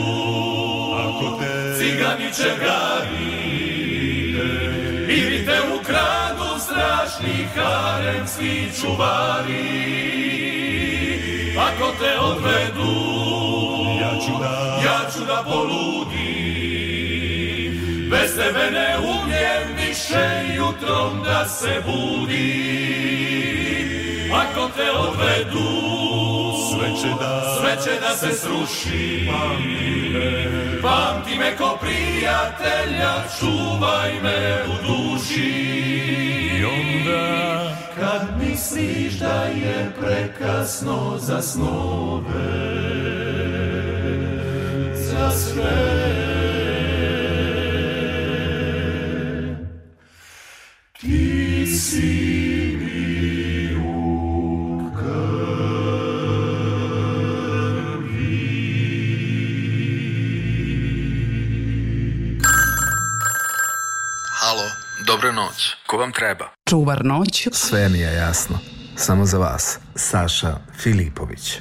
Ako te Cigani će gari Ili te ukradu strašni haremski čuvari te odvedu, ja ću da, ja ću da poludim. Bez tebe ne umijem više jutrom da se budim. Ako te odvedu, sve će da, sve će da se sruši. Pamti me, pamti me ko prijatelja, čuvaj me u duši. onda kad misliš da je prekasno za snove, za sve. Ti si Dobro noć, ko vam treba? Čuvar noć. Sve mi je jasno. Samo za vas, Saša Filipović.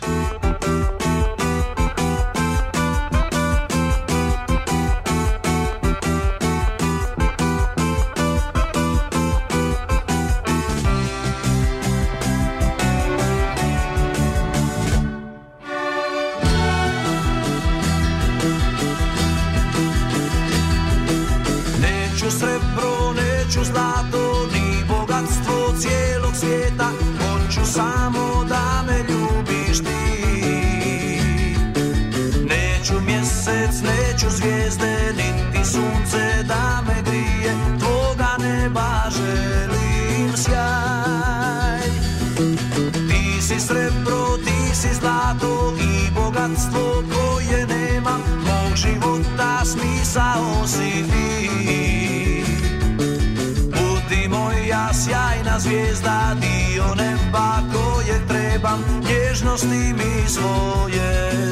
koje nema Mog života smisao si ti Budi moja sjajna zvijezda Dio neba koje trebam Nježnosti mi svoje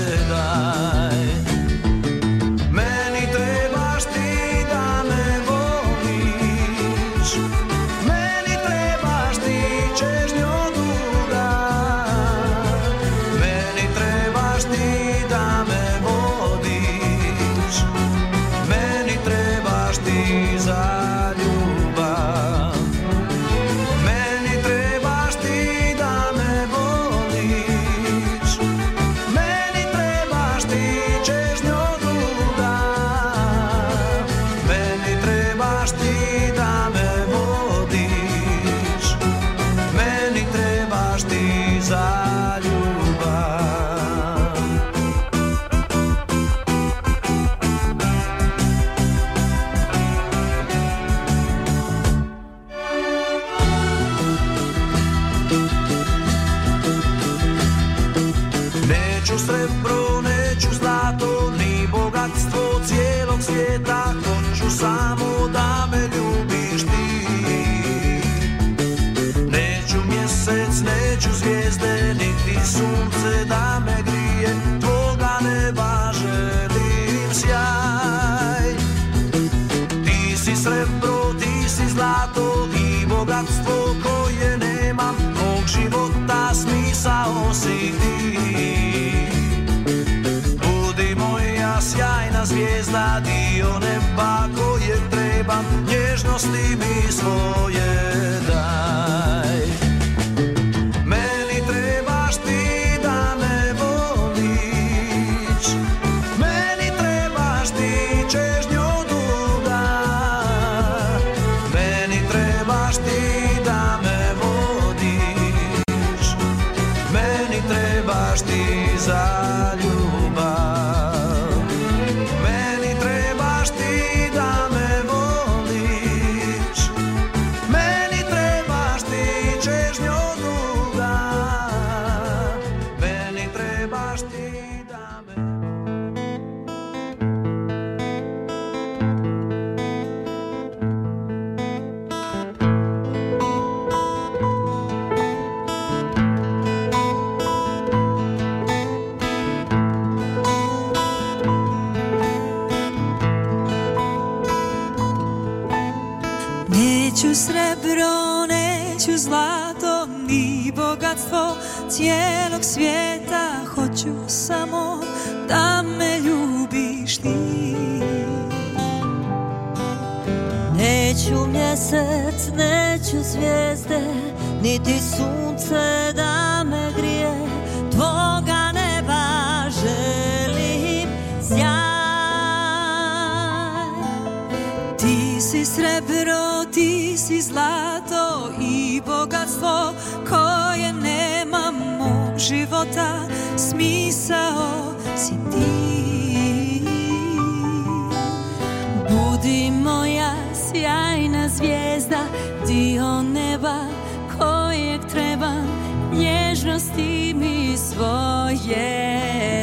pa je trebam, nježnosti mi svoje. svijeta Hoću samo da me ljubiš ti Neću mjesec, neću zvijezde Niti sunce života smisao si ti Budi moja sjajna zvijezda Dio neba kojeg trebam Nježnosti mi svoje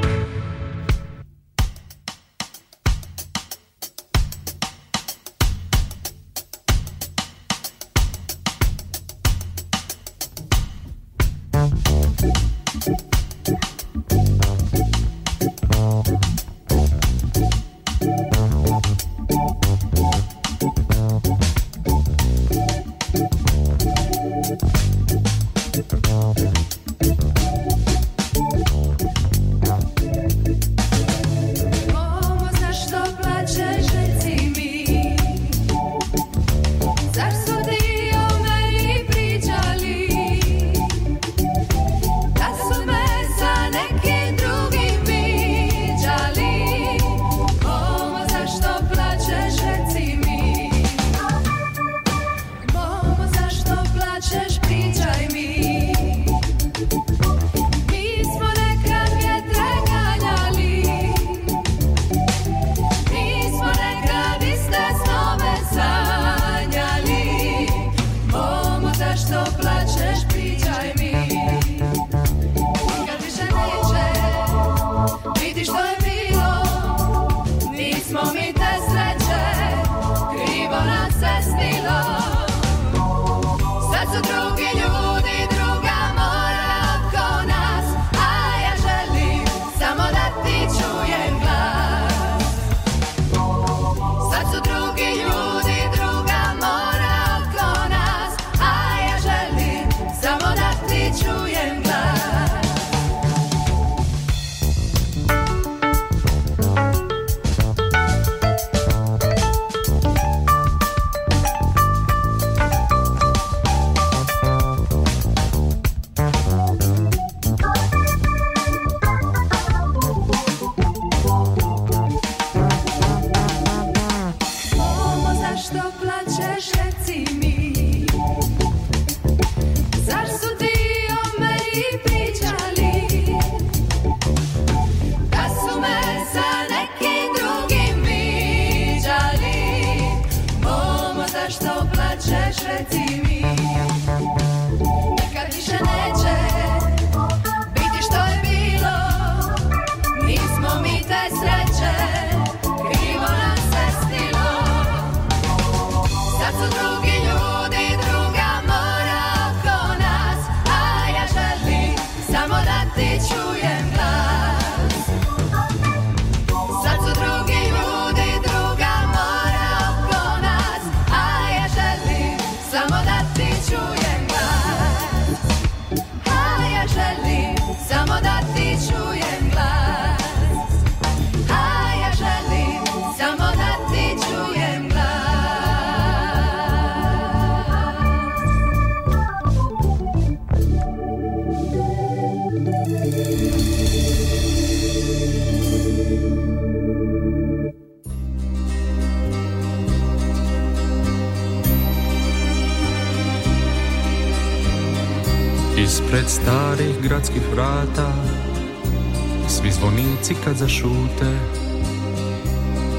kad zašute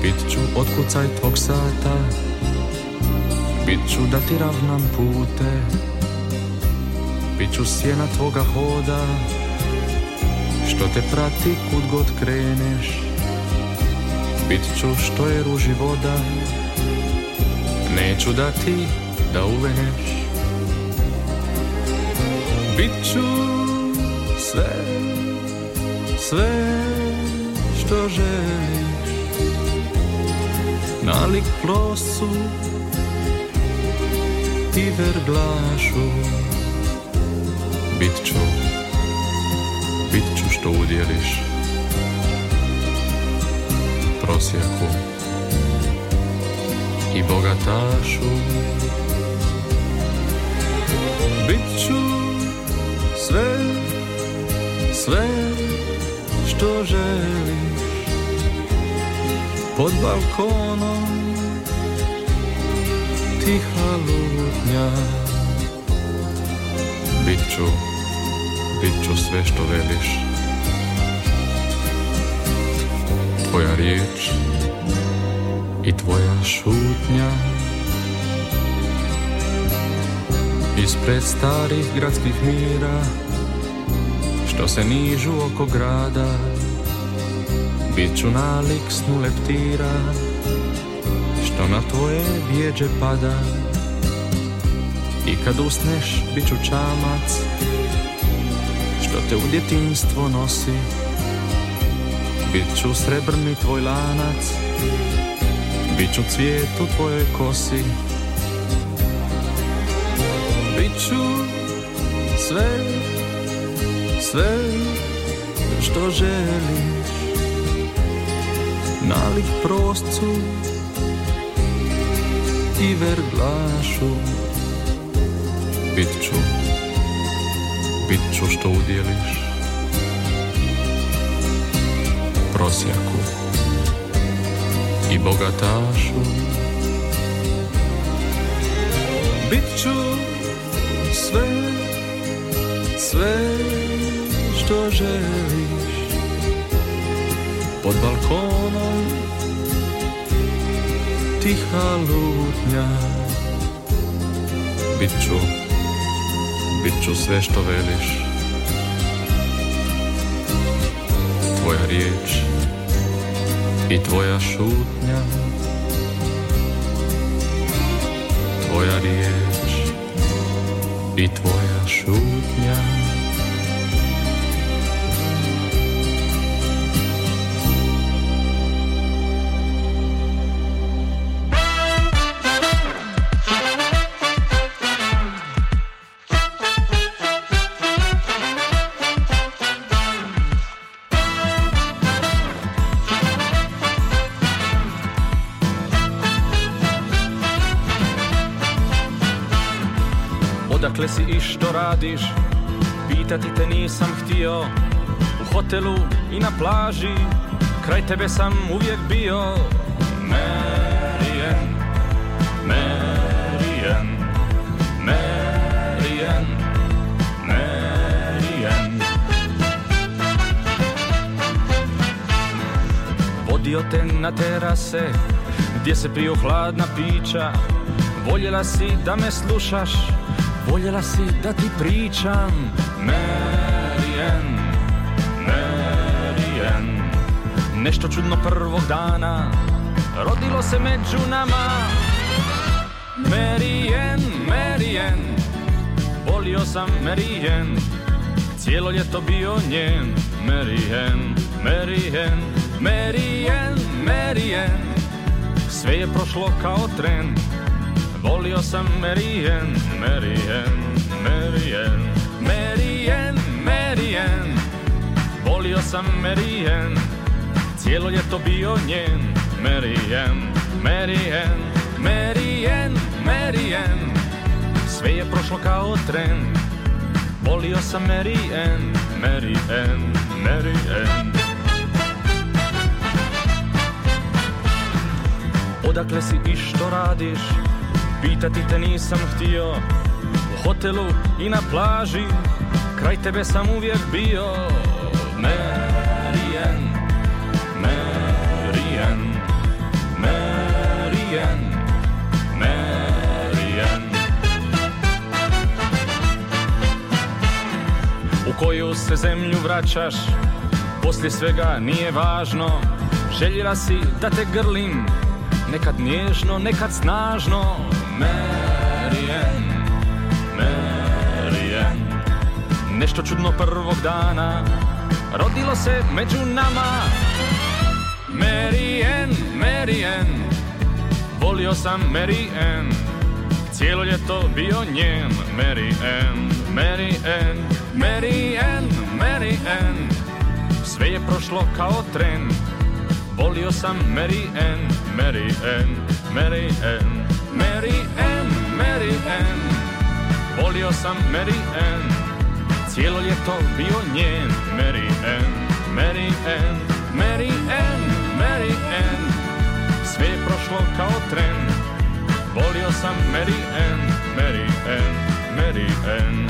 Bit ću otkucaj tvog sata Bit ću da ti ravnam pute Bit ću sjena tvoga hoda Što te prati kud god kreneš Bit ću što je ruži voda Neću da ti da uveneš Bit ću sve, sve što želiš Nalik plosu Ti verglašu Bit ću, bit ću što udjeliš Prosjeku i bogatašu Bit ću sve, sve što želiš pod balkonom tiha lutnja Bit ću, bit ću sve što veliš Tvoja riječ i tvoja šutnja Ispred starih gradskih mira Što se nižu oko grada Bit ću nalik snu leptira Što na tvoje vjeđe pada I kad usneš bit ću čamac Što te u djetinstvo nosi Bit ću srebrni tvoj lanac Bit ću cvijet u kosi Bit ću sve, sve što želim nalik proscu i verglašu bit ću, bit ću što udjeliš prosjaku i bogatašu bit ću sve sve što želiš pod balkonom tiha lutnja Bit ću, bit ću sve što veliš Tvoja riječ i tvoja šutnja Tvoja riječ i tvoja šutnja diš Pitati te nisam htio U hotelu i na plaži Kraj tebe sam uvijek bio Merijen, Merijen, Merijen, Merijen Vodio te na terase Gdje se piju hladna pića Voljela si da me slušaš Voljela si da ti pričam Marian, Marian Nešto čudno prvog dana Rodilo se među nama Marian, Marian Volio sam Marian Cijelo ljeto bio njen Marian, Marian Marian, Marian Sve je prošlo kao tren Volio sam Merijen, Merijen, Merijen, Merijen, Merijen Volio sam Merijen, cijelo to bio njen Merijen, Merijen, Merijen, Merijen Sve je prošlo kao tren, volio sam Merijen, Merijen, Merijen Odakle si i što radiš? Pitati te nisam htio U hotelu i na plaži Kraj tebe sam uvijek bio Merijen Merijen Merijen U koju se zemlju vraćaš Poslije svega nije važno Željela si da te grlim Nekad nježno, nekad snažno Mary Marian Nešto čudno prvog dana Rodilo se među nama Mary Ann Volio sam Ann Cijelo ljeto bio njen Mary Ann, Mary Ann Sve je prošlo kao tren Volio sam Mary Ann, Mary Ann, Mary Ann Mary Ann, Mary Ann Volio sam Mary Ann Cijelo ljeto bio njen Mary Ann, Mary Ann Mary Ann, Mary Ann Sve je prošlo kao tren Volio sam Mary Ann, Mary Ann, Mary Ann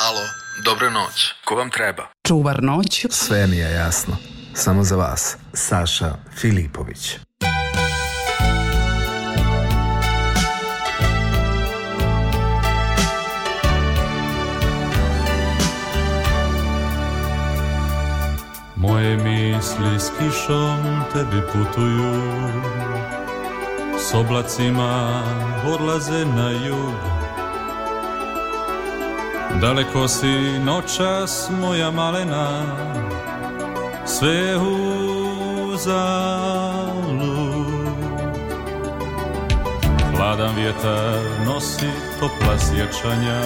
Halo, dobro noć, ko vam treba? čuvar noć. Sve mi je jasno. Samo za vas, Saša Filipović. Moje misli s kišom tebi putuju S oblacima odlaze na jug Daleko si noćas moja malena Sve je uzalu Hladan vjetar nosi topla sjećanja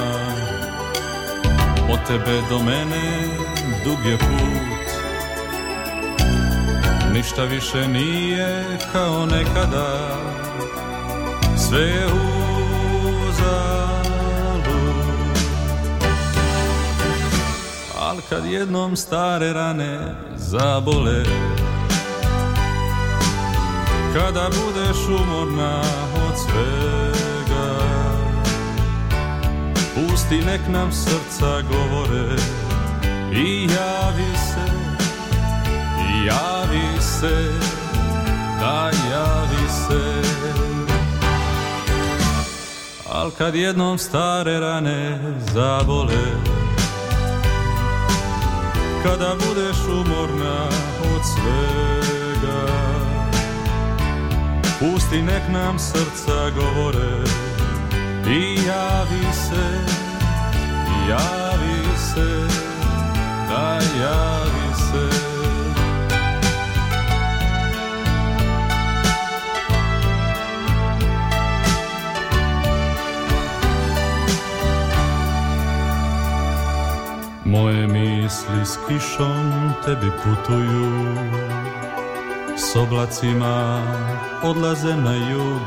Od tebe do mene dug je put Ništa više nije kao nekada Sve je uzalu Al kad jednom stare rane zabole Kada budeš umorna od svega Pusti nek nam srca govore I javi se, i javi se Da javi se Al kad jednom stare rane zabole kada budeš umorna od svega Pusti nek nam srca govore i javi se, javi se, da javi se Moje misli s kišom tebi putuju S oblacima odlaze na jug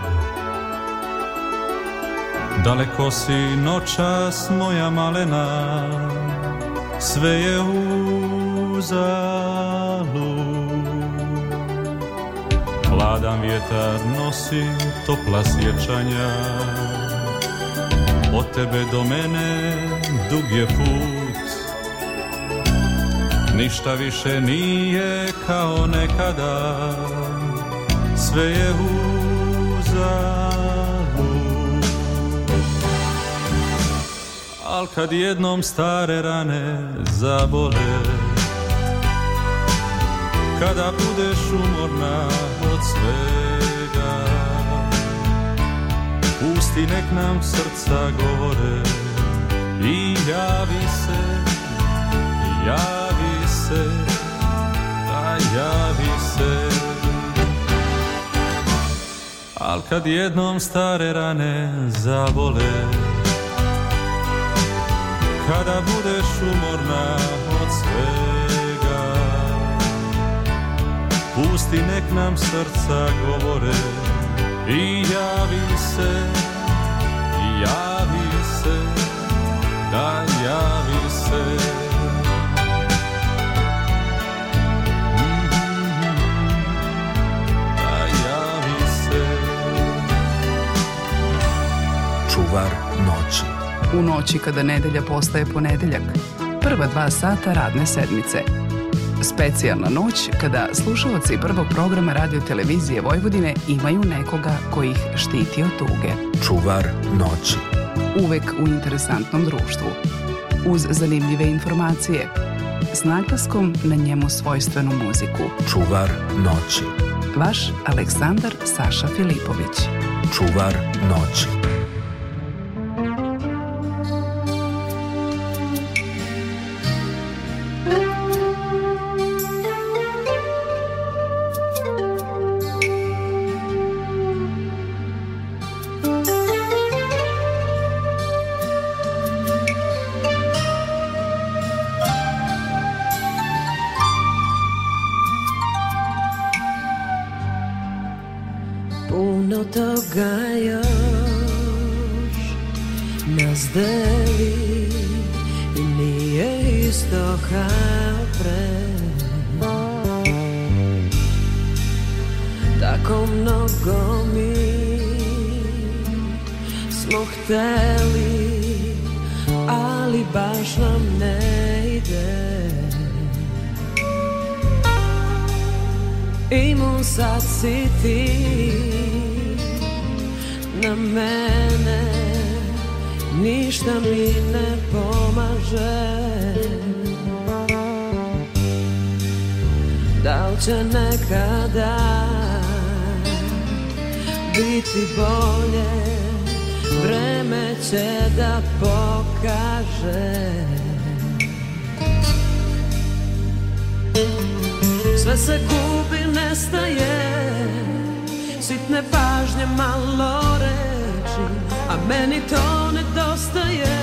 Daleko si noćas moja malena Sve je uzalu Hladan vjetar nosi topla sjećanja Od tebe do mene dug je put Ništa više nije kao nekada Sve je uzavu. Al kad jednom stare rane zabole Kada budeš umorna od svega Pusti nek nam srca govore I javi se, ja se, a javi se. Al kad jednom stare rane zabole, kada budeš umorna od svega, pusti nek nam srca govore i javi se, i javi se, da javi se. čuvar noći. U noći kada nedelja postaje ponedeljak. Prva dva sata radne sedmice. Specijalna noć kada slušalci prvog programa radiotelevizije Vojvodine imaju nekoga koji ih štiti od tuge. Čuvar noći. Uvek u interesantnom društvu. Uz zanimljive informacije. S naglaskom na njemu svojstvenu muziku. Čuvar noći. Vaš Aleksandar Saša Filipović. Čuvar noći. na mene Ništa mi ne pomaže Da li će nekada Biti bolje Vreme će da pokaže Sve se gubi, nestaje sitne pažnje malo reći, a meni to nedostaje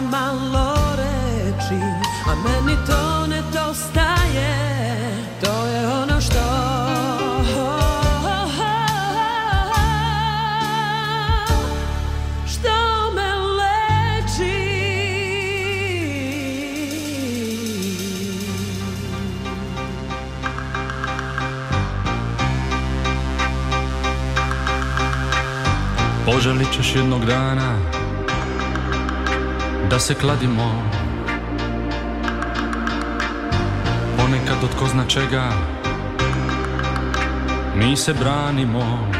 manje malo reći A meni to ne dostaje To je ono što Poželit ćeš jednog dana da se kladimo Ponekad od ko zna čega Mi se branimo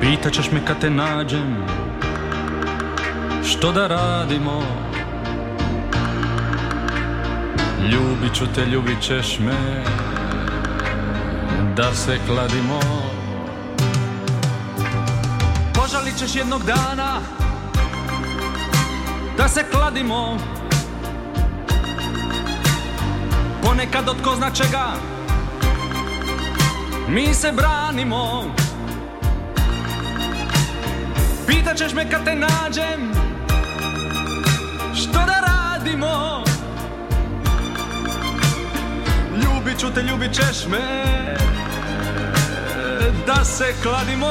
Pitaćeš me kad te nađem Što da radimo Ljubit ću te, ljubit ćeš me Da se kladimo Požalit ćeš jednog dana da se kladimo Ponekad od ko zna čega Mi se branimo Pitat ćeš me kad te nađem Što da radimo Ljubit ću te, ljubit ćeš me Da se kladimo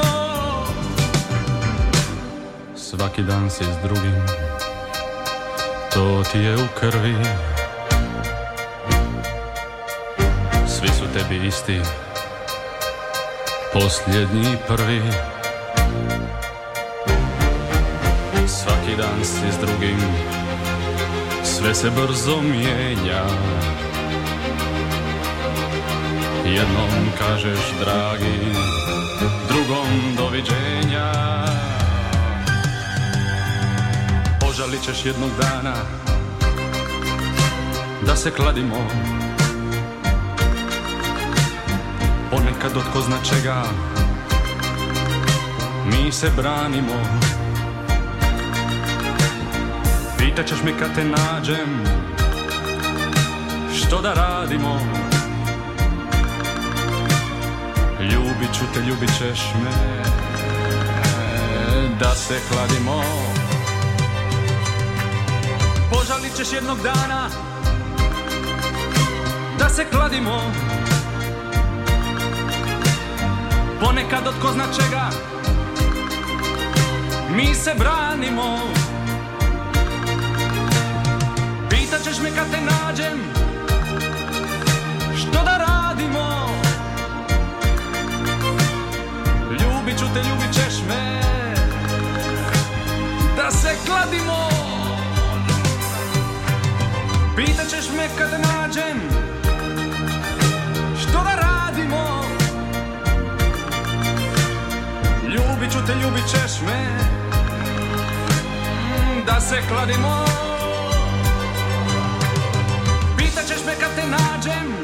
Svaki dan se s drugim to ti je u krvi Svi su tebi isti Posljednji prvi Svaki dan si s drugim Sve se brzo mijenja Jednom kažeš dragi Drugom doviđenja Žalit ćeš jednog dana Da se kladimo Ponekad od ko zna čega Mi se branimo Pitat ćeš mi kad te nađem Što da radimo Ljubit ću te, ljubit ćeš me Da se kladimo ćeš jednog dana da se kladimo Ponekad od ko zna čega mi se branimo Pitaćeš ćeš me kad te nađem što da radimo Ljubit ću te, ljubit ćeš me Da se kladimo Pitat ćeš me kad nađem Što da radimo Ljubit ću te, ljubit ćeš me mm, Da se kladimo Pitat ćeš me kad te nađem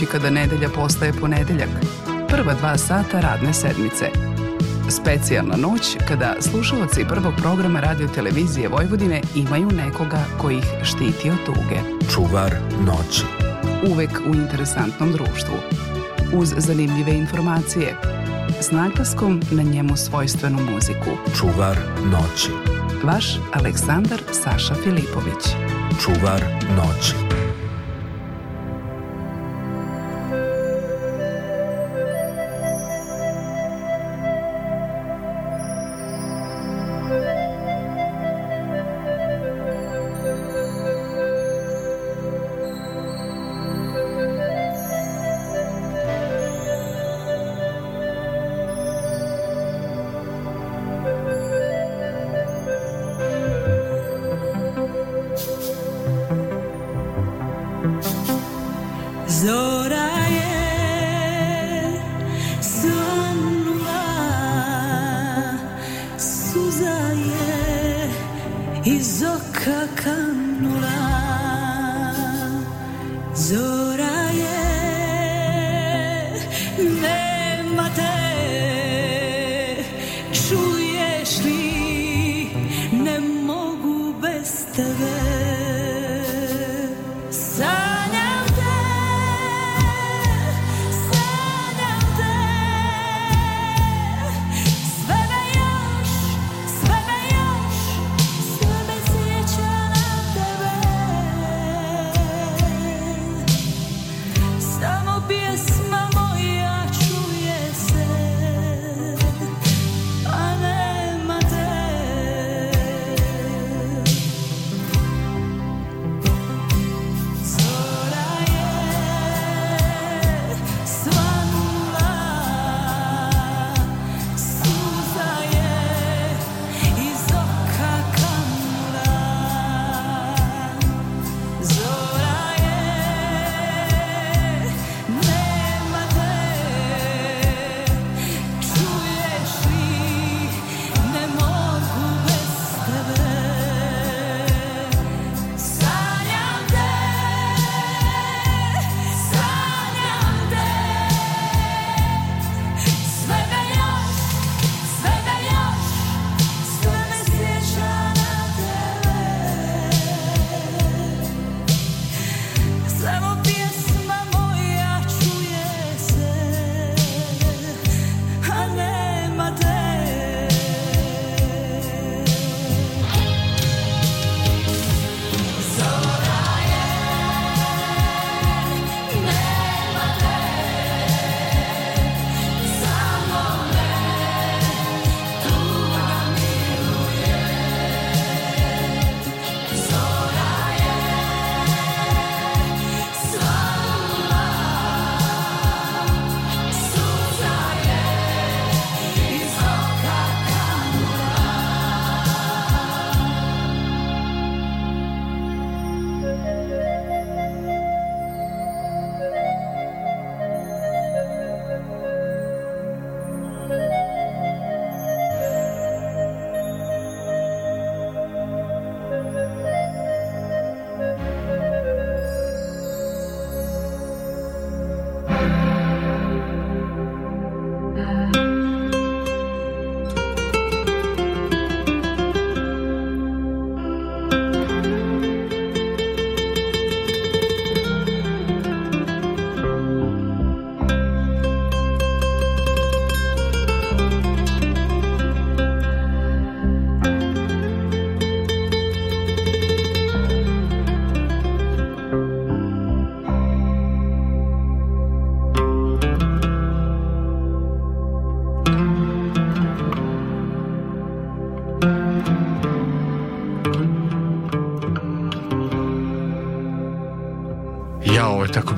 noći kada nedelja postaje ponedeljak. Prva dva sata radne sedmice. Specijalna noć kada slušalci prvog programa radiotelevizije Vojvodine imaju nekoga koji ih štiti od tuge. Čuvar noći. Uvek u interesantnom društvu. Uz zanimljive informacije. S naglaskom na njemu svojstvenu muziku. Čuvar noći. Vaš Aleksandar Saša Filipović. Čuvar noći.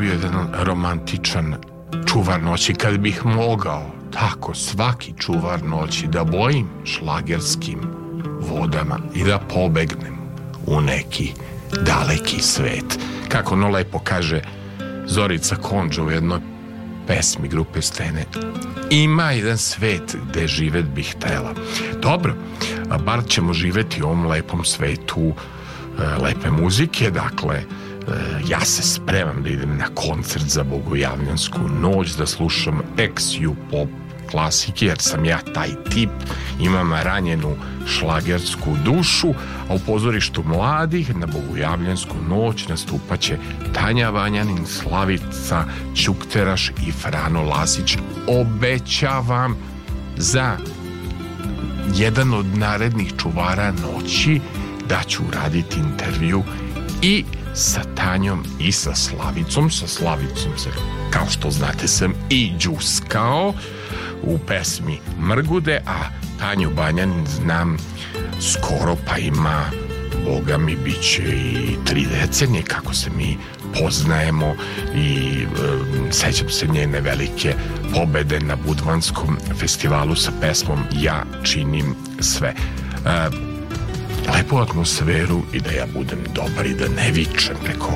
bio jedan romantičan čuvar noći kad bih mogao tako svaki čuvar noći da bojim šlagerskim vodama i da pobegnem u neki daleki svet kako ono lepo kaže Zorica Konđo u jednoj pesmi grupe Stene ima jedan svet gde živet bih tela. dobro, bar ćemo živeti u ovom lepom svetu e, lepe muzike dakle E, ja se spremam da idem na koncert za Bogojavljansku noć, da slušam ex you pop klasike, jer sam ja taj tip, imam ranjenu šlagersku dušu, a u pozorištu mladih na Bogojavljansku noć će Tanja Vanjanin, Slavica Čukteraš i Frano Lasić. Obećavam za jedan od narednih čuvara noći da ću raditi intervju i sa Tanjom i sa Slavicom. Sa Slavicom se, kao što znate, sam i džuskao u pesmi Mrgude, a Tanju Banjan znam skoro pa ima Boga mi bit i tri decenije kako se mi poznajemo i e, sećam se njene velike pobede na Budvanskom festivalu sa pesmom Ja činim sve. E, lepu atmosferu i da ja budem dobar i da ne vičem preko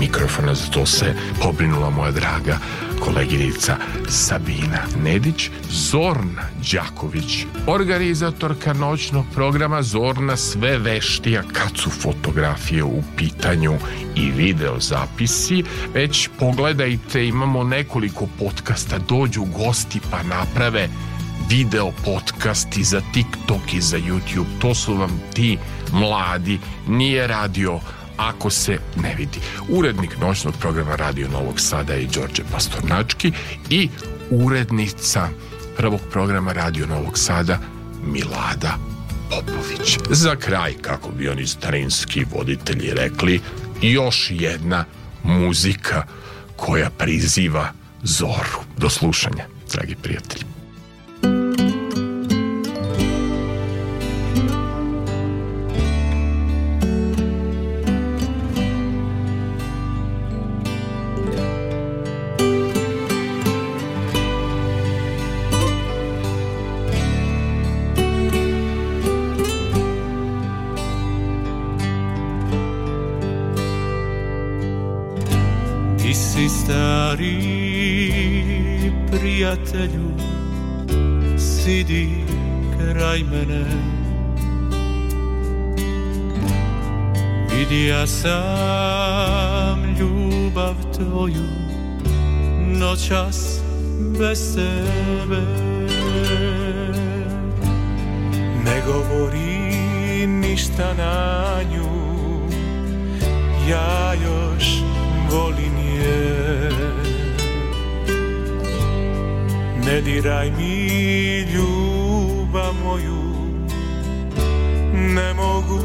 mikrofona, za to se pobrinula moja draga koleginica Sabina Nedić, Zorna Đaković, organizatorka noćnog programa Zorna sve veštija kad su fotografije u pitanju i video zapisi, već pogledajte imamo nekoliko podcasta, dođu gosti pa naprave video podcasti za TikTok i za YouTube. To su vam ti mladi, nije radio ako se ne vidi. Urednik noćnog programa Radio Novog Sada je Đorđe Pastornački i urednica prvog programa Radio Novog Sada Milada Popović. Za kraj, kako bi oni starinski voditelji rekli, još jedna muzika koja priziva zoru. Do slušanja, dragi prijatelji. prijatelju Sidi kraj mene Vidija sam ljubav tvoju Noćas bez tebe Ne govori ništa na nju Ja joj Ne diraj mi ljubav moju Ne mogu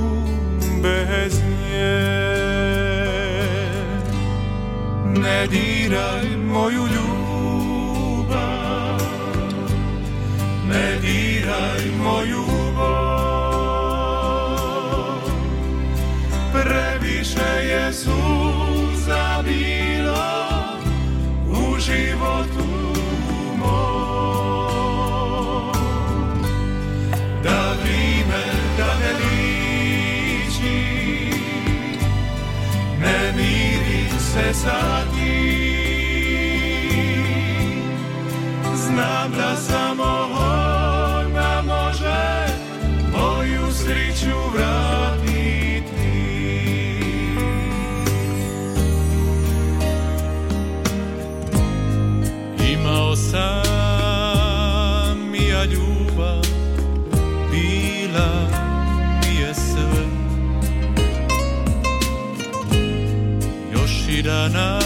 bez nje Ne diraj moju ljubav Ne diraj moju ljubav Previše je sati Znam da samo sana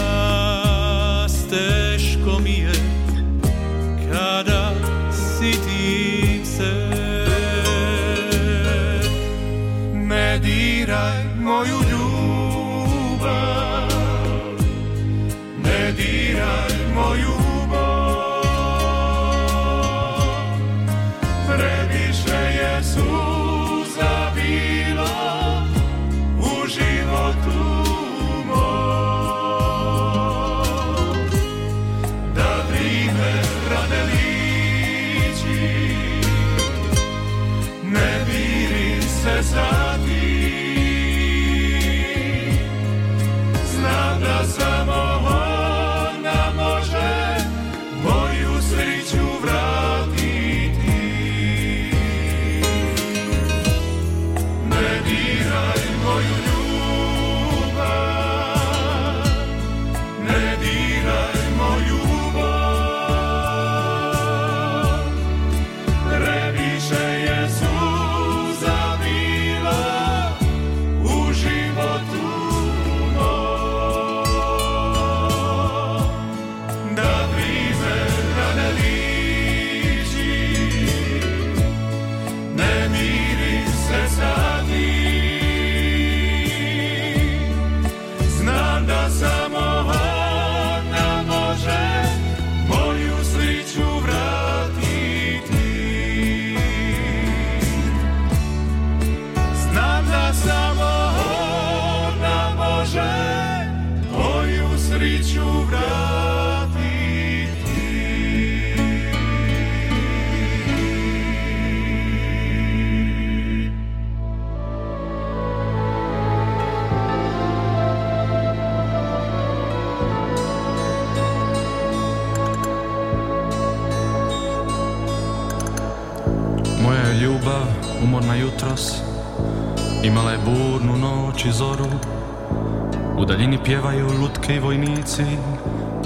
ulici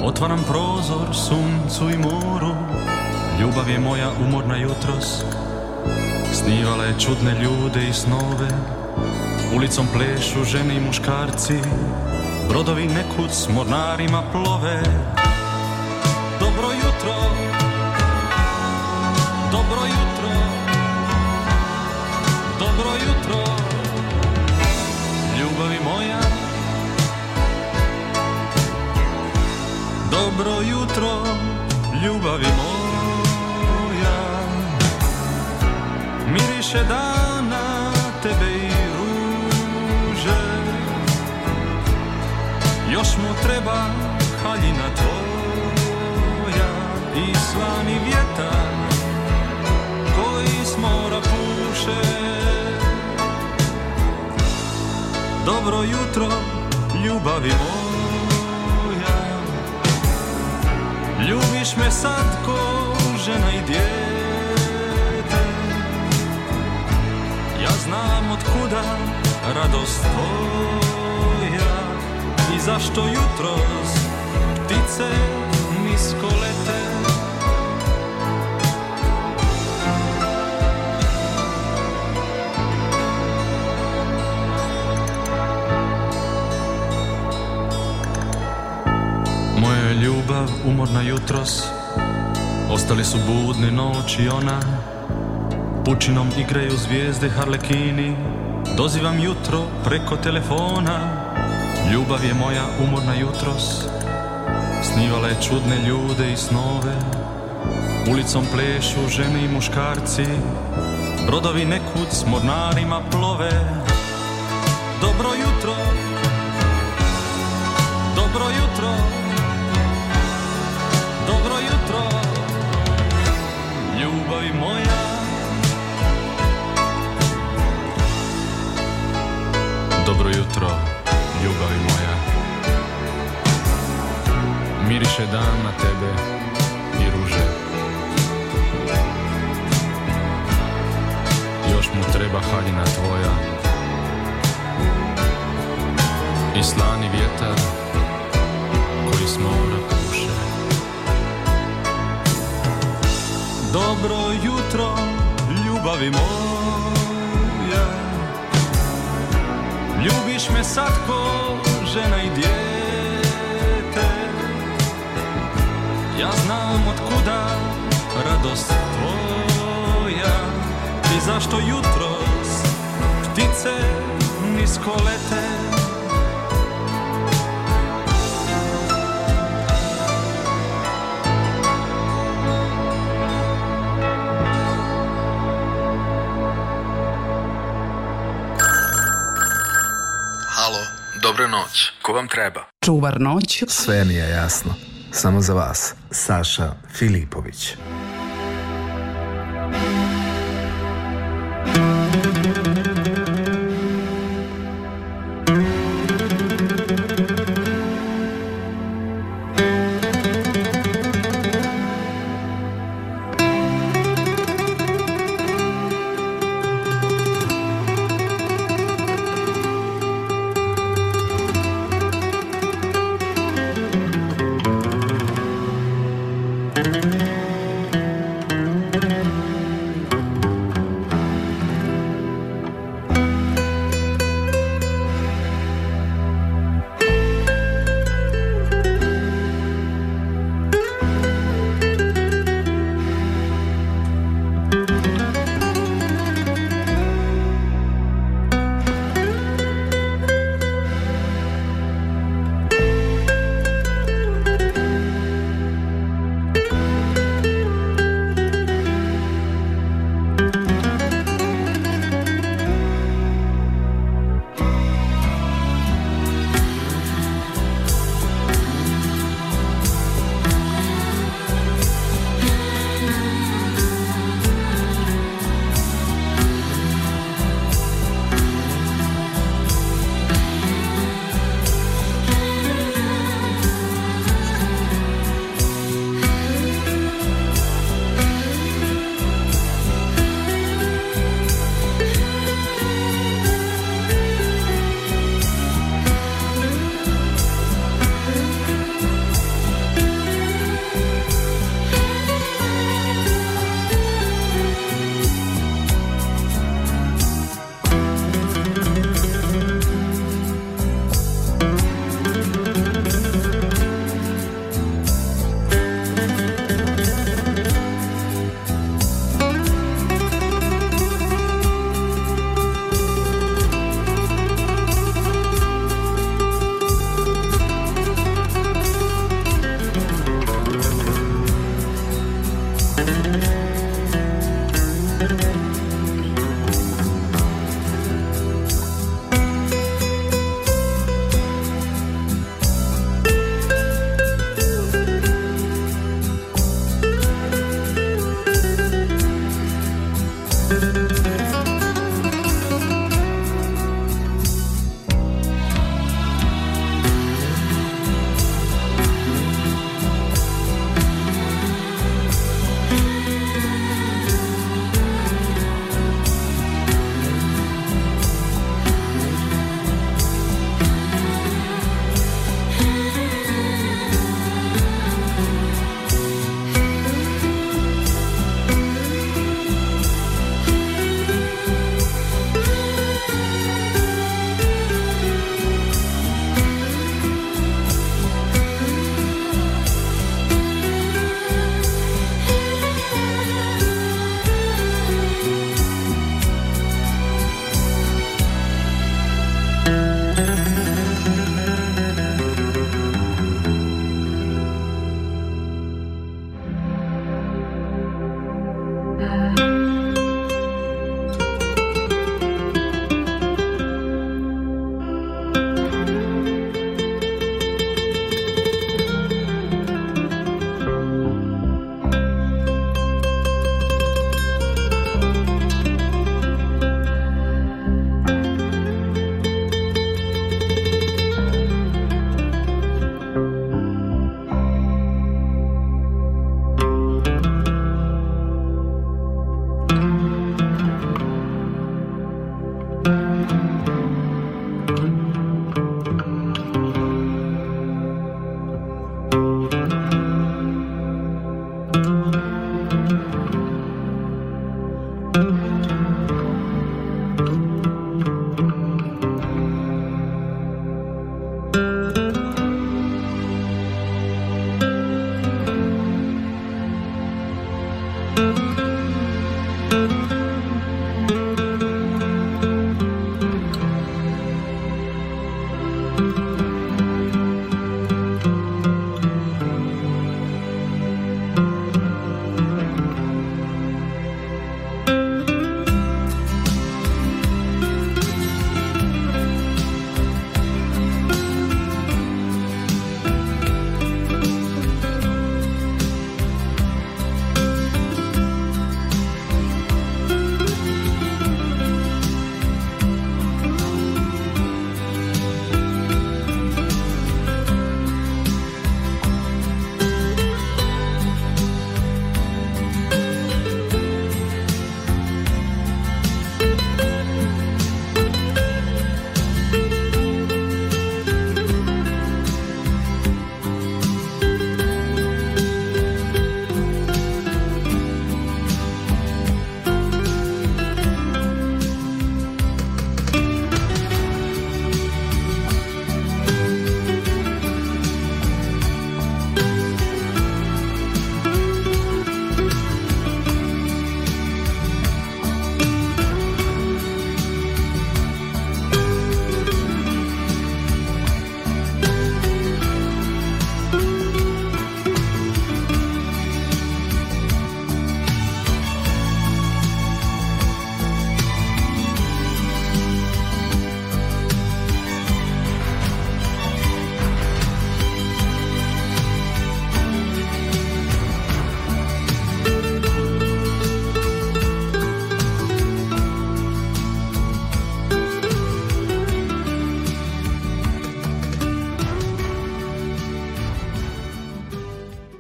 Otvaram prozor suncu i moru Ljubav je moja umorna jutros Snivala je čudne ljude i snove Ulicom plešu žene i muškarci Brodovi nekud s mornarima plove Dobro jutro više dana tebe i ruže Još mu treba haljina tvoja i slani vjetar koji s mora Dobro jutro ljubavi moja Ljubiš me sad ko žena i dje kuda radost tvoja i zašto jutros ptice nisko lete Moja je ljubav umorna jutros Ostali su budni noć i ona Pučinom igraju zvijezde harlekini Dozivam jutro preko telefona Ljubav je moja umorna jutros Snivala je čudne ljude i snove Ulicom plešu žene i muškarci Brodovi nekud s mornarima plove Dobro jutro, jutro, ljubavi moja Miriše dan na tebe i ruže Još mu treba haljina tvoja I slani vjetar koji smo Dobro jutro, ljubavi moja sad ko žena i djete Ja znam od kuda radost tvoja I zašto jutros ptice nisko lete Dobra noć, ko vam treba? Čuvar noć. Sve mi je jasno. Samo za vas, Saša Filipović.